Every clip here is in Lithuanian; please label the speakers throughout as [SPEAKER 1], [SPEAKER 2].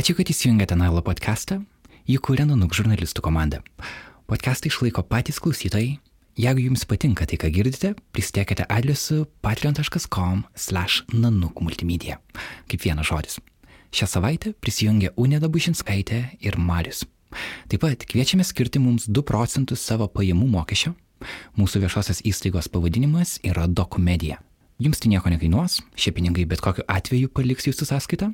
[SPEAKER 1] Ačiū, kad įsijungėte Nailo podcastą. Jį kūrė Nanuk žurnalistų komanda. Podcastą išlaiko patys klausytojai. Jeigu jums patinka tai, ką girdite, pristiekite adresu patreon.com slash nanuk multimedia. Kaip vienas žodis. Šią savaitę prisijungė Unėda Bušinskaitė ir Marius. Taip pat kviečiame skirti mums 2 procentus savo pajamų mokesčio. Mūsų viešosios įstaigos pavadinimas yra Dokumedija. Jums tai nieko nekainuos, šie pinigai bet kokiu atveju paliks jūsų sąskaitą,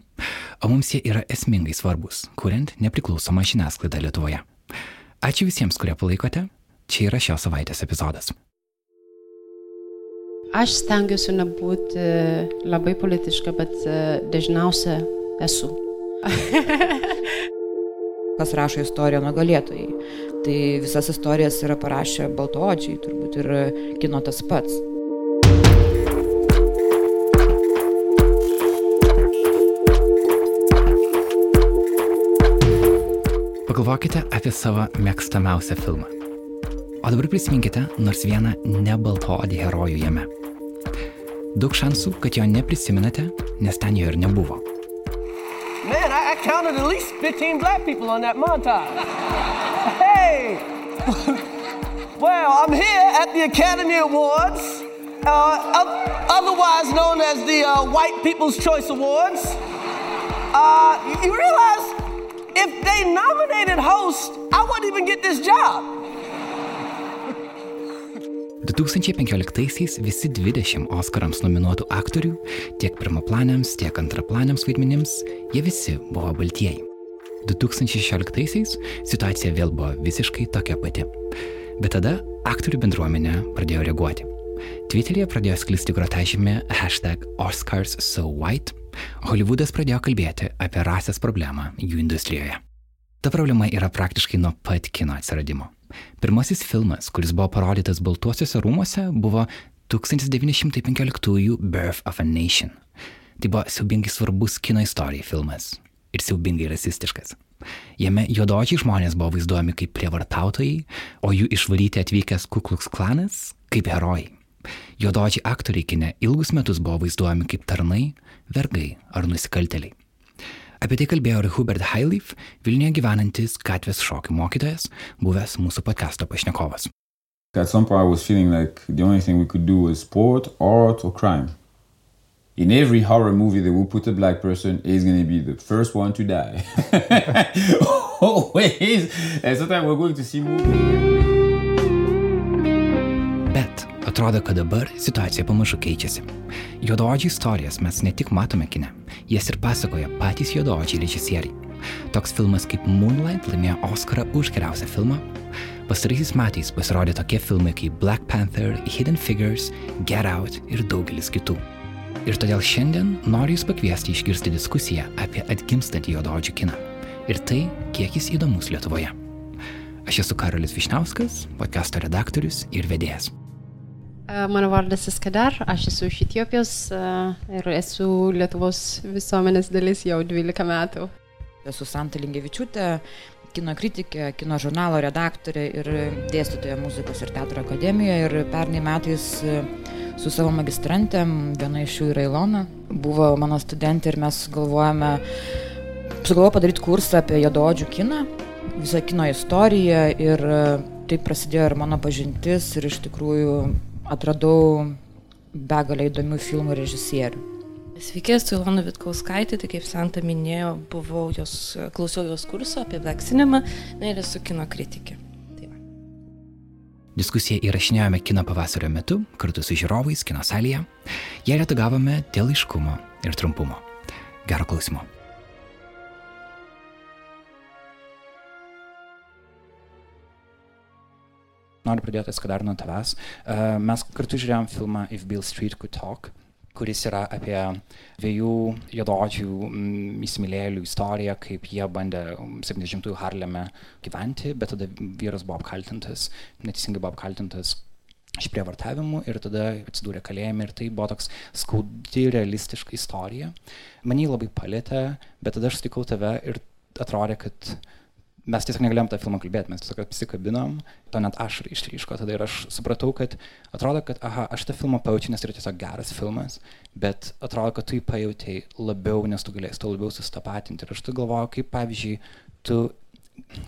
[SPEAKER 1] o mums jie yra esmingai svarbus, kuriant nepriklausomą žiniasklaidą Lietuvoje. Ačiū visiems, kurie palaikote. Čia yra šios savaitės epizodas.
[SPEAKER 2] Aš stengiuosi nebūti labai politiška, bet e, dažniausia esu.
[SPEAKER 3] Kas rašo istoriją nugalėtojai. Tai visas istorijas yra parašę baltoodžiai, turbūt ir kino tas pats.
[SPEAKER 1] Pagalvokite apie savo mėgstamiausią filmą. O dabar prisiminkite nors vieną nebaltodį herojų jame. Daug šansų, kad jo neprisiminate, nes ten jo ir nebuvo.
[SPEAKER 4] Man, I, I counted at least 15 black people on that montage. Hey! well, I'm here at the Academy Awards, uh, otherwise known as the uh, White People's Choice Awards. Uh, you realize if they nominated host, I wouldn't even get this job.
[SPEAKER 1] 2015-aisiais visi 20 Oscarams nominuotų aktorių, tiek pirmaplaniams, tiek antraplaniams vaidmenims, jie visi buvo baltieji. 2016-aisiais situacija vėl buvo visiškai tokia pati. Bet tada aktorių bendruomenė pradėjo reaguoti. Twitter'yje pradėjo sklisti grotažymė hashtag OscarsSoWhite Hollywoodas pradėjo kalbėti apie rasės problemą jų industrijoje. Ta problema yra praktiškai nuo pat kino atsiradimo. Pirmasis filmas, kuris buvo parodytas Baltuosiuose rūmuose, buvo 1915 Birth of a Nation. Tai buvo siaubingai svarbus kino istorijai filmas ir siaubingai rasistiškas. Jame juodočiai žmonės buvo vaizduojami kaip prievartautojai, o jų išvaryti atvykęs Kukluks klanas kaip herojai. Juodočiai aktoriai kine ilgus metus buvo vaizduojami kaip tarnai, vergai ar nusikalteliai. Apie tai kalbėjo ir Hubert Hailif, Vilniuje gyvenantis gatvės šokių mokytojas, buvęs mūsų podcasto pašnekovas.
[SPEAKER 5] At some point I was feeling like the only thing we could do was sport, art or crime. In every horror movie that will put a black person is going to be the first one to die. Always. And sometimes we're going to see movies.
[SPEAKER 1] Atrodo, kad dabar situacija pamažu keičiasi. Juodoodžių istorijas mes ne tik matome kine, jas ir pasakoja patys juodoodžiai režisieriai. Toks filmas kaip Moonlight laimėjo Oscarą už geriausią filmą. Pastaraisiais metais pasirodė tokie filmai kaip Black Panther, Hidden Figures, Get Out ir daugelis kitų. Ir todėl šiandien noriu Jūs pakviesti išgirsti diskusiją apie atgimstantį juodoodžių kiną ir tai, kiek jis įdomus Lietuvoje. Aš esu Karolis Višniauskas, podcast'o redaktorius ir vedėjas.
[SPEAKER 2] Mano vardas Iskadar, aš esu iš Etiopijos ir esu Lietuvos visuomenės dalis jau 12 metų.
[SPEAKER 3] Esu Santa Lingevičiūtė, kino kritikė, kino žurnalo redaktorė ir dėstytoja muzikos ir teatro akademijoje. Ir pernai metais su savo magistrantėm, viena iš jų yra Ilona, buvo mano studentė ir mes galvojame, sugalvojome padaryti kursą apie jododžių kiną, visą kino istoriją ir taip prasidėjo ir mano pažintis ir iš tikrųjų atradau begalę įdomių filmų režisierių.
[SPEAKER 6] Sveiki, esu Ilona Vitkauskaitė, tai kaip Santa minėjo, buvau jos, klausiau jos kurso apie Black Cinema, na ir esu kino kritikė. Tai.
[SPEAKER 1] Diskusiją įrašinėjome kino pavasario metu kartu su žiūrovais kino salėje. Ją redagavome dėl aiškumo ir trumpumo. Gero klausimo. Noriu pradėti Eskadar nuo tavęs. Uh, mes kartu žiūrėjom filmą If Bill Street Could Talk kuris yra apie dviejų juododžių mm, įsimylėjėlių istoriją, kaip jie bandė 70-ųjų Harleme gyventi, bet tada vyras buvo apkaltintas, neteisingai buvo apkaltintas išprievartavimu ir tada atsidūrė kalėjime ir tai buvo toks skaudi, realistiška istorija. Mane labai palėtė, bet tada aš sutikau tave ir atrodė, kad mes tiesiog negalėjom tą filmą kalbėti, mes tiesiog apsikabinom, to net aš išryško tada ir aš supratau, kad atrodo, kad, aha, aš tą filmą pajaučiu, nes tai yra tiesiog geras filmas, bet atrodo, kad tu jį pajutėjai labiau, nes tu galėsi to labiau sustapatinti. Ir aš tu galvoju, kaip pavyzdžiui, tu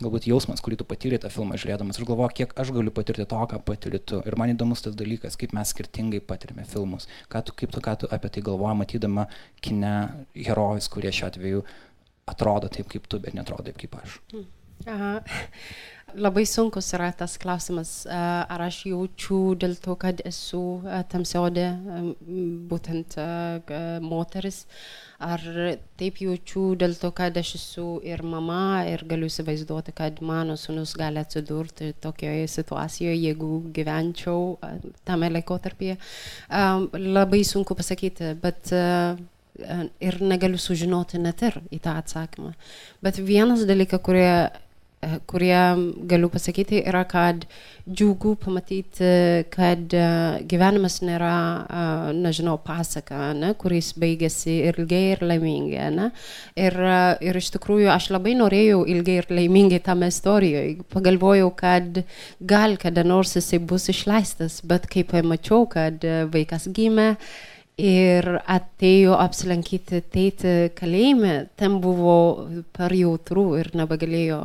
[SPEAKER 1] galbūt jausmas, kurį tu patyrė tą filmą žiūrėdamas. Aš galvoju, kiek aš galiu patirti to, ką patiri tu. Ir man įdomus tas dalykas, kaip mes skirtingai patirime filmus. Ką tu, kaip tu, ką tu apie tai galvoji, matydama kine herojus, kurie šiuo atveju atrodo taip kaip tu, bet netrodo taip kaip aš.
[SPEAKER 2] Hmm. Aha. Labai sunkus yra tas klausimas, ar aš jaučiu dėl to, kad esu tamsiodė, būtent moteris, ar taip jaučiu dėl to, kad aš esu ir mama ir galiu įsivaizduoti, kad mano sunus gali atsidurti tokioje situacijoje, jeigu gyvenčiau tame laikotarpyje. Labai sunku pasakyti, bet ir negaliu sužinoti net ir į tą atsakymą. Bet vienas dalykas, kurie kurie galiu pasakyti yra, kad džiugu pamatyti, kad gyvenimas nėra, nežinau, pasaka, ne, kuris baigėsi ilgai ir laimingai. Ne? Ir, ir iš tikrųjų aš labai norėjau ilgai ir laimingai tame istorijoje. Pagalvojau, kad gal kada nors jisai bus išleistas, bet kai pamačiau, kad vaikas gimė, ir atėjo apsilankyti tėtį kalėjime, ten buvo per jautru ir nebegalėjo,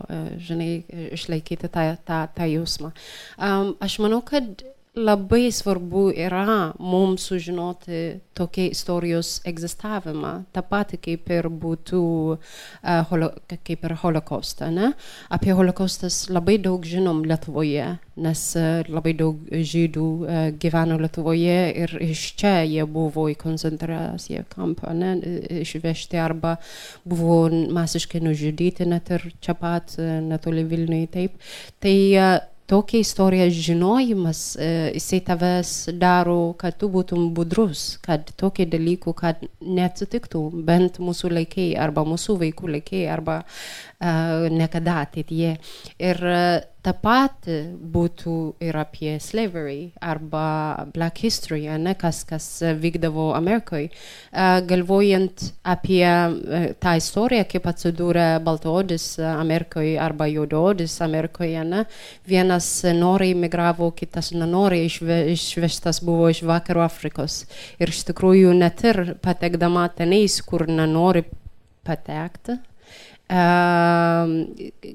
[SPEAKER 2] žinai, išlaikyti tą, tą, tą jausmą. Um, aš manau, kad labai svarbu yra mums sužinoti tokia istorijos egzistavimą, tą patį kaip ir būtų, uh, holo, kaip ir holokaustą. Ne? Apie holokaustas labai daug žinom Lietuvoje, nes uh, labai daug žydų uh, gyveno Lietuvoje ir iš čia jie buvo į koncentraciją kampą, ne? išvežti arba buvo masiškai nužudyti net ir čia pat, netoli Vilniui taip. Tai uh, tokia istorija žinojimas, e, jisai tavęs daro, kad tu būtum budrus, kad tokie dalykų, kad neatsitiktų bent mūsų laikai arba mūsų vaikų laikai arba uh, niekada ateityje. Ir uh, Ta pati būtų ir apie slavery arba black history, ne, kas, kas vykdavo Amerikoje. Galvojant apie tą istoriją, kaip atsidūrė baltodis Amerikoje arba juododis Amerikoje, ne, vienas noriai migravo, kitas nenoriai išve, išvežtas buvo iš vakarų Afrikos. Ir iš tikrųjų net ir patekdama tenais, kur nenori patekti,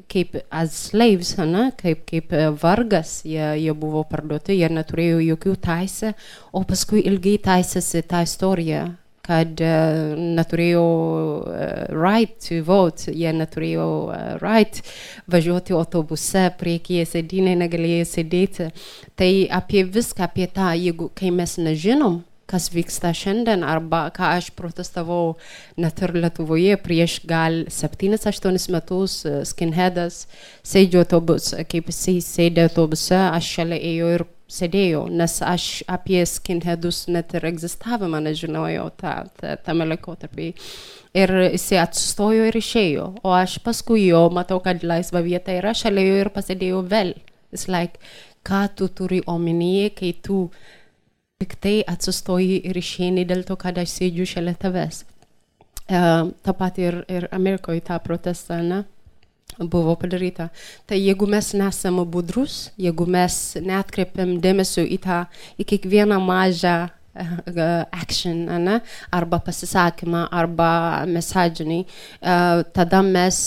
[SPEAKER 2] kaip as slaves, ne, kaip, kaip vargas, jie, jie buvo parduoti, jie neturėjo jokių teisę, o paskui ilgai teisėsi tą istoriją, kad uh, neturėjo uh, right to vote, jie neturėjo right važiuoti autobuse, priekyje sėdynė negalėjo sėdėti. Tai apie viską, apie tą, jeigu kai mes nežinom, kas vyksta šiandien arba ką aš protestavau net ir Lietuvoje prieš gal 7-8 metus, skinheadas sėdėjo autobuse, kaip jisai sėdė autobuse, aš šalia ėjau ir sėdėjau, nes aš apie skinheadus net ir egzistavimą nežinojau ta, ta, tame laikotarpį. Ir jisai atsistojo ir išėjo, o aš paskui jo matau, kad laisva vieta yra, šalia jo ir pasėdėjau vėl. It's like, ką tu turi omenyje, kai tu tik tai atsistoji ir išeini dėl to, kad aš sėdžiu šalia tavęs. Uh, ta pati ir, ir Amerikoje tą protestą, ne? buvo padaryta. Tai jeigu mes nesame budrus, jeigu mes netkreipiam dėmesio į tą, į kiekvieną mažą uh, action, ne? arba pasisakymą, arba mesadžinį, uh, tada mes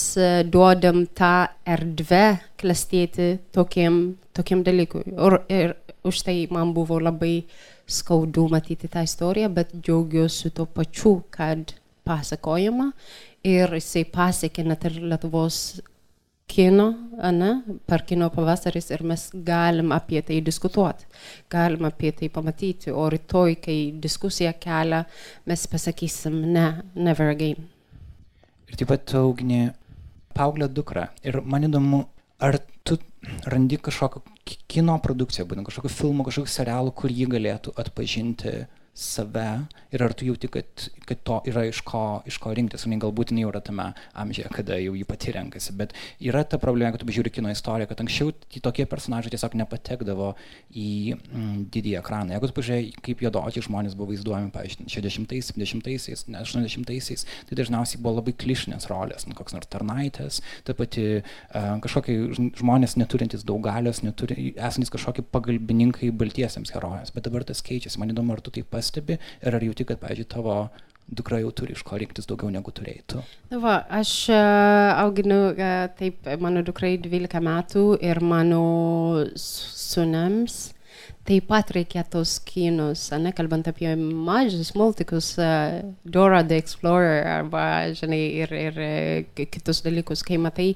[SPEAKER 2] duodam tą erdvę klestėti tokiem, tokiem dalykui. Ir, ir už tai man buvo labai uh, skaudu matyti tą istoriją, bet džiaugiuosi tuo pačiu, kad pasakojama ir jisai pasiekė net ir Lietuvos kino, ne, per kino pavasaris ir mes galim apie tai diskutuoti, galim apie tai pamatyti, o rytoj, kai diskusija kelia, mes pasakysim ne, never again.
[SPEAKER 1] Ir taip pat auginė paauglę dukrą. Ir man įdomu, ar tu randi kažkokią kino produkciją, būtent kažkokių filmų, kažkokių serialų, kur jį galėtų atpažinti save ir ar tu jauti, kad, kad to yra iš ko, iš ko rinktis, ir galbūt jinai jau yra tame amžiuje, kada jau jį pati renkasi, bet yra ta problema, kad tu žiūri kino istoriją, kad anksčiau tokie personažai tiesiog nepatekdavo į mm, didįjį ekraną. Jeigu tu pažiūrėjai, kaip juodoti žmonės buvo vaizduojami, pavyzdžiui, 60-ais, 70-aisiais, 80-aisiais, tai dažniausiai buvo labai klišinės rolės, nu, koks nors tarnaitės, ta pati uh, kažkokie žmonės neturintys daug galios, neturi, esantis kažkokie pagalbininkai baltiesiems herojams, bet dabar tas keičiasi. Man įdomu, ar tu taip pastebi ir ar jauti, kad, pavyzdžiui, tavo dukra jau turi iš ko rinktis daugiau negu turėjai tu.
[SPEAKER 2] Na va, aš uh, auginu, uh, taip, mano dukrai 12 metų ir mano sunams taip pat reikia tos kinus, ne, kalbant apie mažus multikus, uh, Dora the Explorer arba, žinai, ir, ir kitus dalykus, kai matai,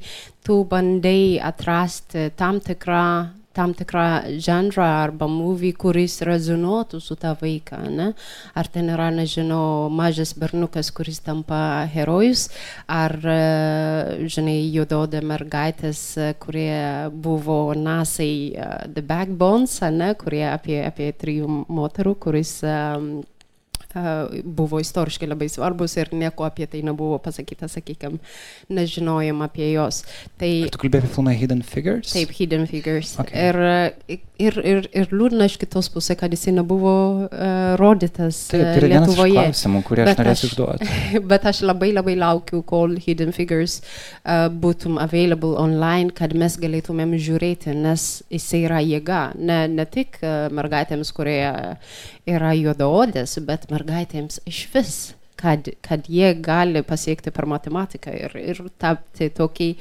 [SPEAKER 2] tu bandai atrasti tam tikrą tam tikrą žanrą arba movie, kuris rezonuotų su tą vaiką. Ne? Ar ten yra, nežinau, mažas bernukas, kuris tampa herojus, ar, e, žinai, juododė mergaitės, e, kurie buvo nasai uh, The Backbones, ne? kurie apie, apie trijų moterų, kuris um, buvo istoriškai labai svarbus ir nieko apie tai nebuvo pasakyta, sakykime, nežinojom apie juos.
[SPEAKER 1] Tai, Ar tu kalbėjai apie filmą Hidden Figures?
[SPEAKER 2] Taip, Hidden Figures. Okay. Ir, ir, ir, ir liūdna iš kitos pusės, kad jisai nebuvo uh, rodytas
[SPEAKER 1] Taip, tai Lietuvoje. Klausimų, kurį aš norėsiu užduoti.
[SPEAKER 2] Bet aš labai labai laukiu, kol Hidden Figures uh, būtum available online, kad mes galėtumėm žiūrėti, nes jisai yra jėga. Ne, ne tik uh, mergaitėms, kurie yra juodaodės, bet mergaitėms iš vis, kad, kad jie gali pasiekti per matematiką ir, ir tapti tokiai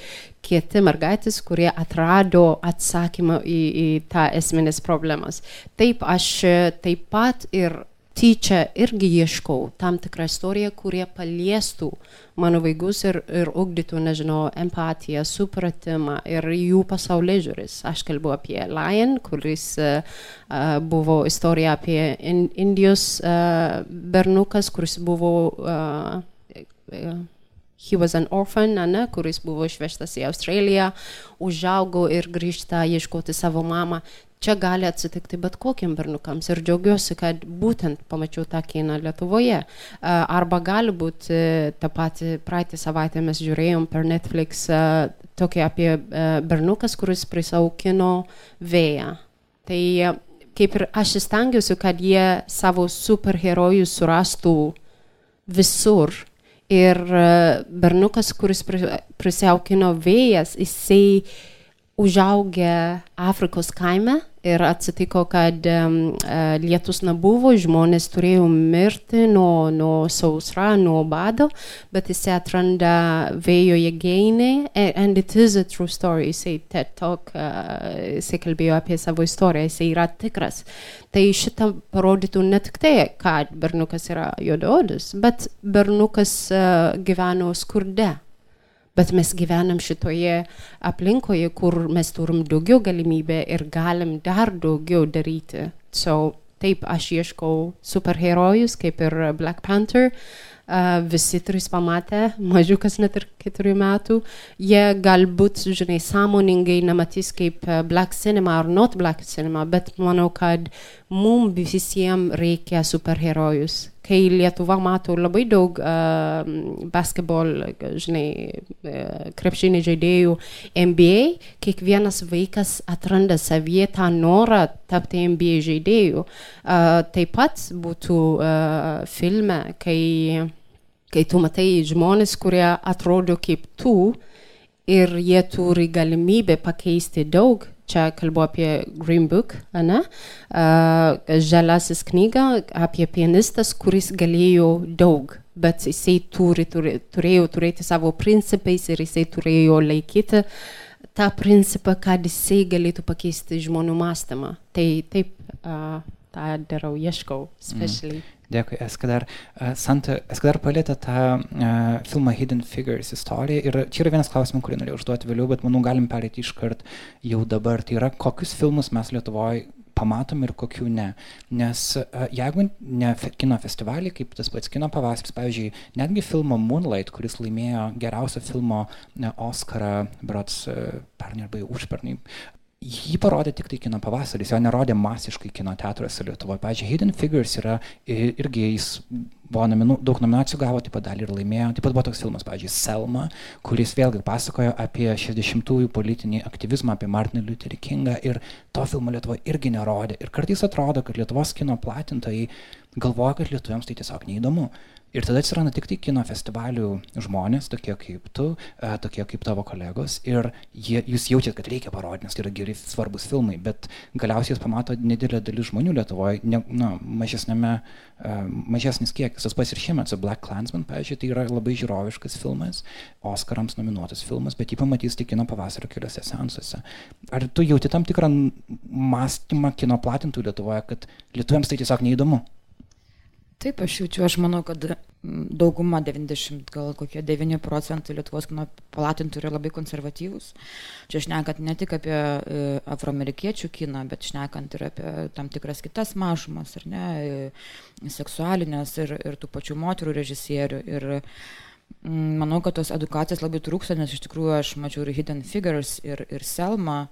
[SPEAKER 2] kieti mergaitės, kurie atrado atsakymą į, į tą esminės problemas. Taip, aš taip pat ir tyčia irgi ieškau tam tikrą istoriją, kurie paliestų mano vaikus ir, ir ugdytų, nežinau, empatiją, supratimą ir jų pasaulio žiūris. Aš kalbu apie Lion, kuris uh, buvo istorija apie in, Indijos uh, bernukas, kuris buvo uh, uh, he was an orphan, ne, kuris buvo išvežtas į Australiją, užaugo ir grįžta ieškoti savo mamą čia gali atsitikti bet kokiem bernukams ir džiaugiuosi, kad būtent pamačiau tą kiną Lietuvoje. Arba gali būti tą patį praeitį savaitę mes žiūrėjom per Netflix tokį apie bernukas, kuris prisaukino vėją. Tai kaip ir aš stengiuosi, kad jie savo superherojus surastų visur. Ir bernukas, kuris prisiaukino vėjas, jisai užaugę Afrikos kaime ir atsitiko, kad um, lietus nebuvo, žmonės turėjo mirti nuo, nuo sausra, nuo bado, bet jis atranda vėjo jėgainį, and it is a true story, jisai TED Talk, uh, jisai kalbėjo apie savo istoriją, jisai yra tikras. Tai šitą parodytų ne tik tai, kad bernukas yra juododis, bet bernukas uh, gyveno skurde bet mes gyvenam šitoje aplinkoje, kur mes turim daugiau galimybę ir galim dar daugiau daryti. So, taip, aš ieškau superherojus, kaip ir Black Panther. Uh, visi trys pamatė, mažiukas net ir keturių metų, jie galbūt, žinai, sąmoningai nematys kaip black cinema ar not black cinema, bet manau, kad mums visiems reikia superherojus kai Lietuva mato labai daug uh, basketbol, žinai, uh, krepšinį žaidėjų NBA, kiekvienas vaikas atranda savyje tą norą tapti NBA žaidėjų. Uh, taip pat būtų uh, filme, kai, kai tu matai žmonės, kurie atrodo kaip tu ir jie turi galimybę pakeisti daug čia kalbu apie Green Book, ne? Uh, žaliasis knyga apie pianistas, kuris galėjo daug, bet jisai turi, turi, turėjo turėti savo principais ir jisai turėjo laikyti tą principą, kad jisai galėtų pakeisti žmonių mąstymą. Tai taip, uh, tą darau, ieškau, specialiai. Mm.
[SPEAKER 1] Dėkui, Eskadar. Uh, Santa, Eskadar palėtė tą uh, filmą Hidden Figures istoriją ir čia yra vienas klausimas, kurį norėjau užduoti vėliau, bet manau galim perėti iškart jau dabar. Tai yra, kokius filmus mes Lietuvoje pamatom ir kokių ne. Nes uh, jeigu ne kino festivalį, kaip tas pats kino pavasaris, pavyzdžiui, netgi filmo Moonlight, kuris laimėjo geriausio filmo Oscarą, brots pernai arba užpernai, jį parodė tik tai kino pavasaris, jo nerodė masiškai kino teatruose Lietuvoje. Pavyzdžiui, Hidden Figures yra irgi jis buvo nominu, daug nominacijų gavo, taip pat dalį ir laimėjo. Taip pat buvo toks filmas, pavyzdžiui, Selma, kuris vėlgi pasakojo apie 60-ųjų politinį aktyvizmą, apie Martiną Lutherį Kingą ir to filmo Lietuvoje irgi nerodė. Ir kartais atrodo, kad Lietuvos kino platintojai galvoja, kad lietuviams tai tiesiog neįdomu. Ir tada atsiranda tik tai kino festivalių žmonės, tokie kaip tu, e, tokie kaip tavo kolegos, ir jie, jūs jaučiat, kad reikia parodyti, nes tai yra geri, svarbus filmai, bet galiausiai jūs pamato nedidelė dalis žmonių Lietuvoje, ne, na, mažesnėme, uh, mažesnis kiekis. Tas pas ir šiemet su Black Clansman, pavyzdžiui, tai yra labai žiūroviškas filmas, Oscarams nominuotas filmas, bet jį pamatys tik kino pavasario keliose sensuose. Ar tu jauti tam tikrą mąstymą kino platintų Lietuvoje, kad lietuviams tai tiesiog neįdomu?
[SPEAKER 3] Taip, aš jaučiu, aš manau, kad dauguma 90, gal kokie 9 procentai Lietuvos kino palatintų yra labai konservatyvūs. Čia šnekant ne tik apie e, afroamerikiečių kiną, bet šnekant ir apie tam tikras kitas mažumas, ar ne, e, seksualinės ir, ir tų pačių moterų režisierių. Ir manau, kad tos edukacijos labai trūksta, nes iš tikrųjų aš mačiau ir Hidden Figures, ir, ir Selma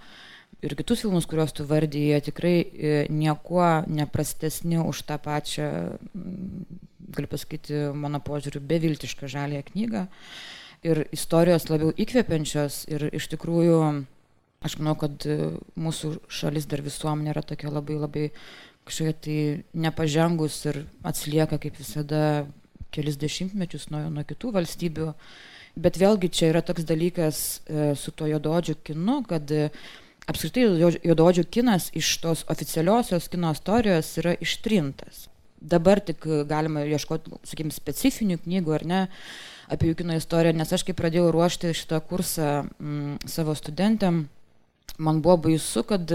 [SPEAKER 3] ir kitus filmus, kuriuos tu vardyji, tikrai e, niekuo neprastesni už tą pačią, galiu pasakyti, mano požiūriu, beviltišką žalę knygą. Ir istorijos labiau įkvepiančios ir iš tikrųjų aš manau, kad e, mūsų šalis dar visuomenė yra tokia labai labai kažkokia tai nepažengus ir atsilieka kaip visada kelis dešimtmečius nuo, nuo kitų valstybių. Bet vėlgi čia yra toks dalykas e, su to jododžiu kinu, kad apskritai juododžių kinas iš tos oficialiosios kino istorijos yra ištrintas. Dabar tik galima ieškoti, sakykim, specifinių knygų ar ne apie jų kino istoriją, nes aš kai pradėjau ruošti šitą kursą m, mm, savo studentėm, man buvo baisu, kad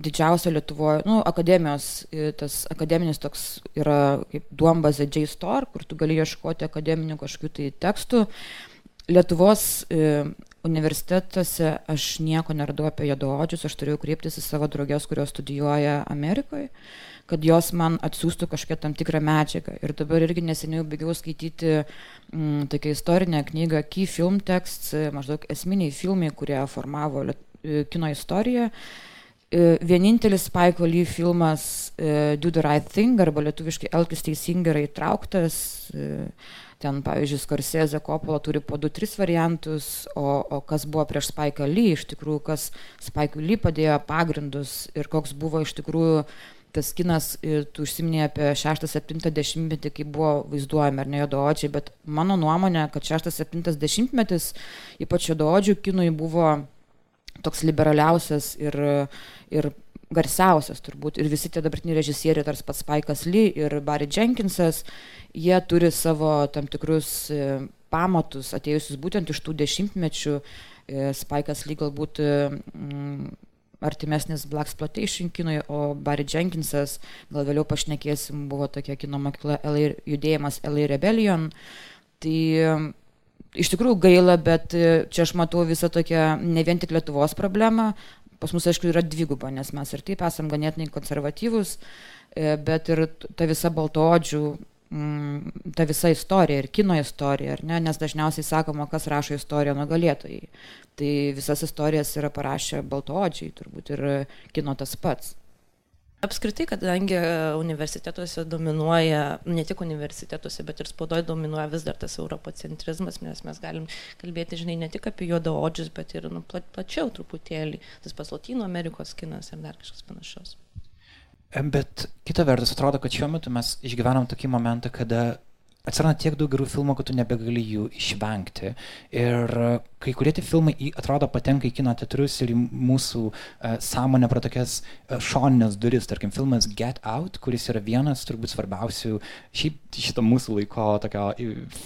[SPEAKER 3] didžiausia Lietuvoje, nu, akademijos, tas akademinis toks yra kaip duombazė JSTOR, kur tu gali ieškoti akademinių kažkokių tai tekstų. Lietuvos universitetuose aš nieko neradau apie juodaodžius, aš turėjau kreiptis į savo draugės, kurios studijuoja Amerikoje, kad jos man atsiųstų kažkokią tam tikrą medžiagą. Ir dabar irgi neseniai baigiau skaityti mm, tokią istorinę knygą Key Film Text, maždaug esminiai filmai, kurie formavo e, kino istoriją. E, vienintelis Spike Lee filmas e, Do the Right Thing arba lietuviškai Elkis teisingai yra įtrauktas. Ten, pavyzdžiui, Skorsėzė Kopola turi po 2-3 variantus, o, o kas buvo prieš Spike Lee, iš tikrųjų, kas Spike Lee padėjo pagrindus ir koks buvo iš tikrųjų tas kinas, tu užsiminė apie 6-7 dešimtmetį, kai buvo vaizduojami ar ne juodaodžiai, bet mano nuomonė, kad 6-7 dešimtmetis, ypač juodaodžių kinui, buvo toks liberaliausias ir, ir garsiausias turbūt. Ir visi tie dabartiniai režisieriai, tarsi pats Spaikas Lee ir Barry Jenkinsas, jie turi savo tam tikrus e, pamatus atėjusius būtent iš tų dešimtmečių. E, Spaikas lyg galbūt mm, artimesnis Black Exploitation kinui, o Barry Jenkinsas, gal vėliau pašnekėsim, buvo tokia kino mokykla LA, judėjimas LA Rebellion. Tai iš tikrųjų gaila, bet čia aš matau visą tokią ne vien tik Lietuvos problemą, pas mus aišku yra dviguba, nes mes ir taip esam ganėtinai konservatyvus, bet ir ta visa baltoodžių mm, ta visa istorija ir kino istorija, ne? nes dažniausiai sakoma, kas rašo istoriją nugalėtojai. Tai visas istorijas yra parašę baltoodžiai, turbūt ir kino tas pats.
[SPEAKER 6] Apskritai, kadangi universitetuose dominuoja, ne tik universitetuose, bet ir spaudoje dominuoja vis dar tas europocentrizmas, nes mes galim kalbėti, žinai, ne tik apie juodaodžius, bet ir nu, plačiau truputėlį, tas pas Latino Amerikos kinas ir dar kažkas panašaus.
[SPEAKER 1] Bet kita vertus, atrodo, kad šiuo metu mes išgyvenam tokį momentą, kada atsiranda tiek daug gerų filmų, kad tu nebegali jų išvengti. Ir kai kurie tie filmai, atrodo, patenka į kino teatrus ir į mūsų uh, sąmonę pro tokias uh, šoninės duris. Tarkim, filmas Get Out, kuris yra vienas turbūt svarbiausių šiaip šito mūsų laiko tokio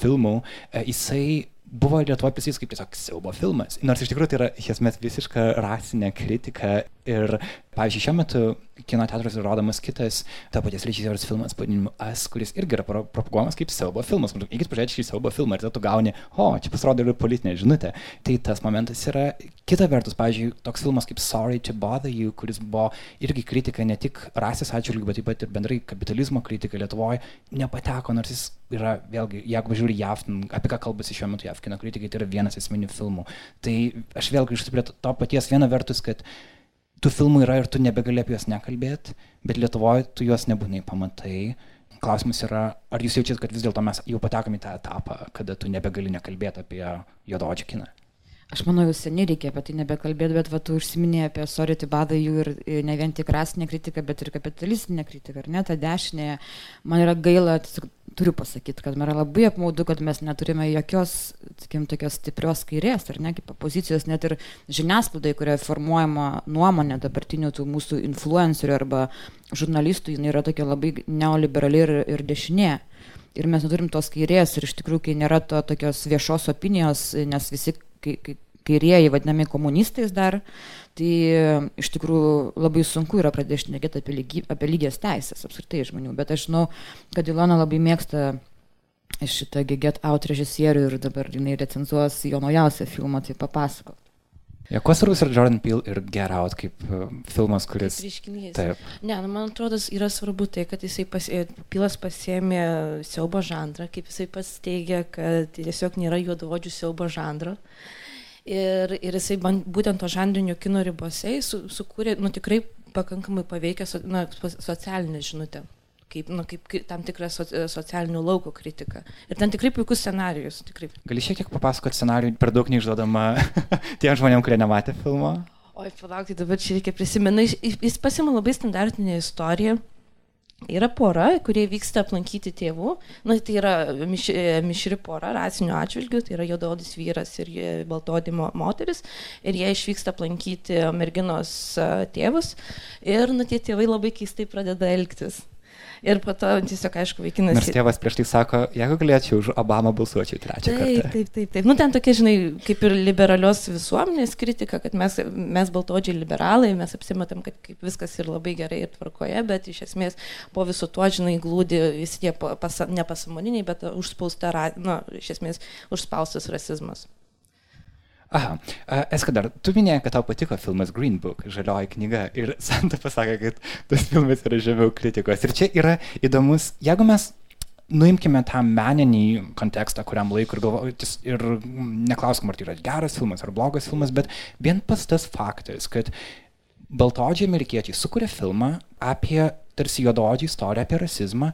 [SPEAKER 1] filmų, uh, jisai buvo Lietuvoje pristatytas kaip tiesiog siaubo filmas. Nors iš tikrųjų tai yra iš esmės visiška rasinė kritika ir Pavyzdžiui, šiuo metu kino teatruose rodomas kitas ta paties režisieriaus filmas pavadinimu As, kuris irgi yra propaguojamas kaip siaubo filmas. Eikit pažiūrėti šį siaubo filmą ir tada tu gauni, o, čia pasirodo ir politinė žinutė. Tai tas momentas yra kita vertus, pavyzdžiui, toks filmas kaip Sorry to Bother You, kuris buvo irgi kritika ne tik rasės atžvilgių, bet taip pat ir bendrai kapitalizmo kritika Lietuvoje, nepateko, nors jis yra, vėlgi, jeigu pažiūri JAV, apie ką kalbasi šiuo metu JAV kino kritikai, tai yra vienas esminių filmų. Tai aš vėl grįžtu prie to paties viena vertus, kad tų filmų yra ir tu nebegali apie juos nekalbėti, bet Lietuvoje tu juos nebūnai pamatai. Klausimas yra, ar jūs jaučiat, kad vis dėlto mes jau patekome į tą etapą, kada tu nebegali nekalbėti apie juododžių kiną?
[SPEAKER 3] Aš manau, jau seniai reikia apie tai nebekalbėti, bet va, tu užsiminėjai apie to Bother You ir ne vien tik rasinę kritiką, bet ir kapitalistinę kritiką, ar ne, tą dešinę. Man yra gaila, turiu pasakyti, kad man yra labai apmaudu, kad mes neturime jokios, sakykim, tokios stiprios kairės, ar ne, kaip pozicijos, net ir žiniasklaidai, kurioje formuojama nuomonė dabartinių tų mūsų influencerių arba žurnalistų, jinai yra tokia labai neoliberali ir, ir dešinė. Ir mes neturim tos kairės ir iš tikrųjų, kai nėra to tokios viešos opinijos, nes visi, kai, kai kairieji vadinami komunistais dar, tai iš tikrųjų labai sunku yra pradėti šnekėti apie, lygy, apie lygias teisės apskritai žmonių. Bet aš žinau, kad Ilona labai mėgsta šitą Get Out režisierių ir dabar jinai recenzuos jo naujausią filmą, tai papasakok.
[SPEAKER 1] Ja, kuo svarbus yra Jordan Peele ir Get Out kaip uh, filmas, kuris...
[SPEAKER 6] Reiškinys.
[SPEAKER 1] Taip.
[SPEAKER 6] Ne, nu, man atrodo, yra svarbu tai, kad jisai pas, Pilas pasėmė siaubo žanrą, kaip jisai pasteigia, kad tiesiog nėra juodavodžių siaubo žanro. Uh, Ir, ir jisai būtent to žanrinio kino ribose su, sukūrė nu, tikrai pakankamai paveikę so, na, socialinę žinutę. Kaip, nu, kaip, tam tikrą so, socialinių lauko kritiką. Ir ten tikrai puikus scenarius. Tikrai.
[SPEAKER 1] Gali šiek tiek papasakoti scenarių, per daug neišduodama tiem žmonėm, kurie nematė filmo?
[SPEAKER 6] Oi, palaukite, dabar čia reikia prisiminti. Jis pasima labai standartinę istoriją Yra pora, kurie vyksta aplankyti tėvų. Na, tai yra miš, mišri pora, rasinių atžvilgių, tai yra juododis vyras ir baltodį moteris. Ir jie išvyksta aplankyti merginos tėvus. Ir, na, tie tėvai labai keistai pradeda elgtis. Ir po to tiesiog, aišku, vaikinas.
[SPEAKER 1] Nors tėvas prieš tai sako, jeigu galėčiau už Obamą balsuočiau trečią
[SPEAKER 6] taip,
[SPEAKER 1] kartą.
[SPEAKER 6] Taip, taip, taip. Nu, ten tokia, žinai, kaip ir liberalios visuomenės kritika, kad mes, mes baltodžiai liberalai, mes apsimatam, kad viskas ir labai gerai ir tvarkoje, bet iš esmės po viso to, žinai, glūdi visi tie pas, nepasamoniniai, bet užspausta, na, nu, iš esmės užspaustas rasizmas.
[SPEAKER 1] Aha, Eskadar, tu minėjai, kad tau patiko filmas Green Book, žalioji knyga, ir Santa pasakė, kad tas filmas yra žemiau kritikos. Ir čia yra įdomus, jeigu mes nuimkime tą meninį kontekstą, kuriam laikui ir galvojau, ir neklauskim, ar tai yra geras filmas ar blogas filmas, bet vien pas tas faktas, kad baltodžiai amerikiečiai sukuria filmą apie tarsi juododžiai istoriją apie rasizmą,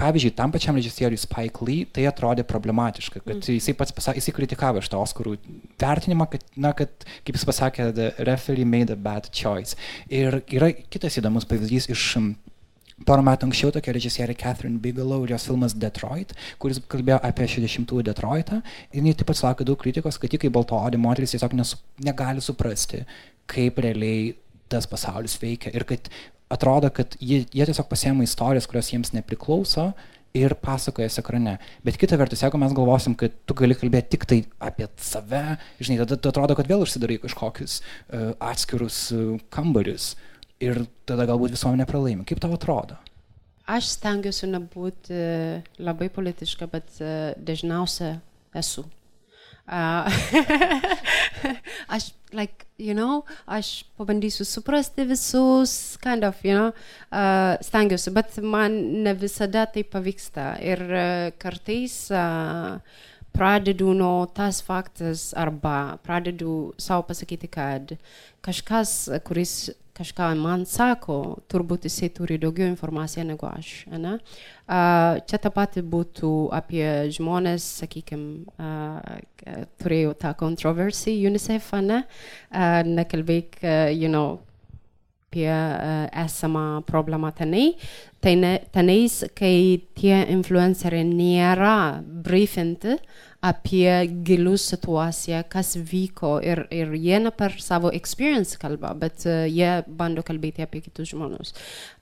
[SPEAKER 1] pavyzdžiui, tam pačiam režisieriui Spike Lee tai atrodė problematiška, kad mm. jisai pats pasakė, jisai kritikavo šitą Oscarų vertinimą, kad, na, kad, kaip jis pasakė, the referee made a bad choice. Ir yra kitas įdomus pavyzdys iš Porą metų anksčiau tokia režisierė Catherine Bigelow ir jos filmas Detroit, kuris kalbėjo apie 60-ųjų Detroitą. Ir jis taip pat sulaukė daug kritikos, kad tik kaip baltoodė moteris tiesiog nesu, negali suprasti, kaip realiai tas pasaulis veikia ir kad atrodo, kad jie, jie tiesiog pasiema istorijas, kurios jiems nepriklauso ir pasakoja ekrane. Bet kita vertus, jeigu mes galvosim, kad tu gali kalbėti tik tai apie save, žinai, tada tu atrodo, kad vėl užsidarai kažkokius uh, atskirus uh, kambarius ir tada galbūt visuomenė pralaimi. Kaip tau atrodo?
[SPEAKER 2] Aš stengiuosi nebūti labai politiška, bet uh, dažniausiai esu. Uh, aš, like, you know, aš pabandysiu suprasti visus, kind of, you know, uh, stengiuosi, bet man ne visada tai pavyksta. Ir uh, kartais uh, pradedu nuo tas faktas arba pradedu savo pasakyti, kad kažkas, kuris kažką man sako, turbūt jisai turi daugiau informaciją negu aš. Ne? Čia ta pati būtų apie žmonės, sakykime, turėjau tą kontroversiją UNICEF, ne? Nekalbėk, you know, apie esamą problemą tenai. Tenais, kai tie influenceriai nėra briefinti, uh, apie gilių situaciją, kas vyko ir, ir jie ne per savo experience kalba, bet uh, jie bando kalbėti apie kitus žmonės.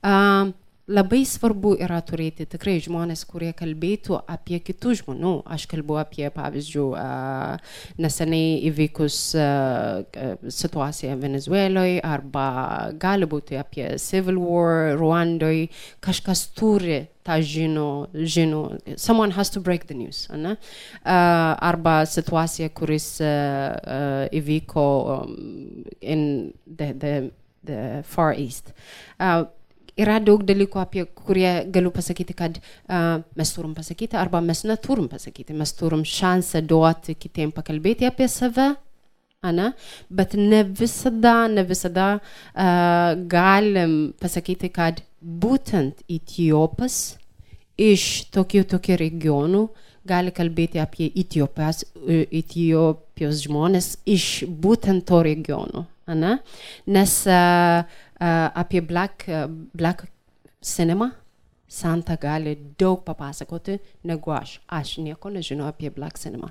[SPEAKER 2] Uh, labai svarbu yra turėti tikrai žmonės, kurie kalbėtų apie kitų žmonių. Aš kalbu apie, pavyzdžiui, neseniai įvykus situaciją Venezueloje arba gali būti apie Civil War Ruandoje. Kažkas turi tą žino, žino. Someone has to break the news. Ne? Arba situacija, kuris įvyko um, in the, the, the Far East. Uh, yra daug dalykų, apie kurie galiu pasakyti, kad uh, mes turim pasakyti, arba mes neturim pasakyti. Mes turim šansą duoti kitiem pakalbėti apie save ane? bet ne visada, ne visada uh, galim pasakyti, kad būtent Etiopas iš tokių tokių regionų gali kalbėti apie Etiopijos, Etiopijos žmonės iš būtent to regiono. Ane? Nes uh, uh, apie black, uh, black cinema Santa gali daug papasakoti negu aš. Aš nieko nežinau apie black cinema.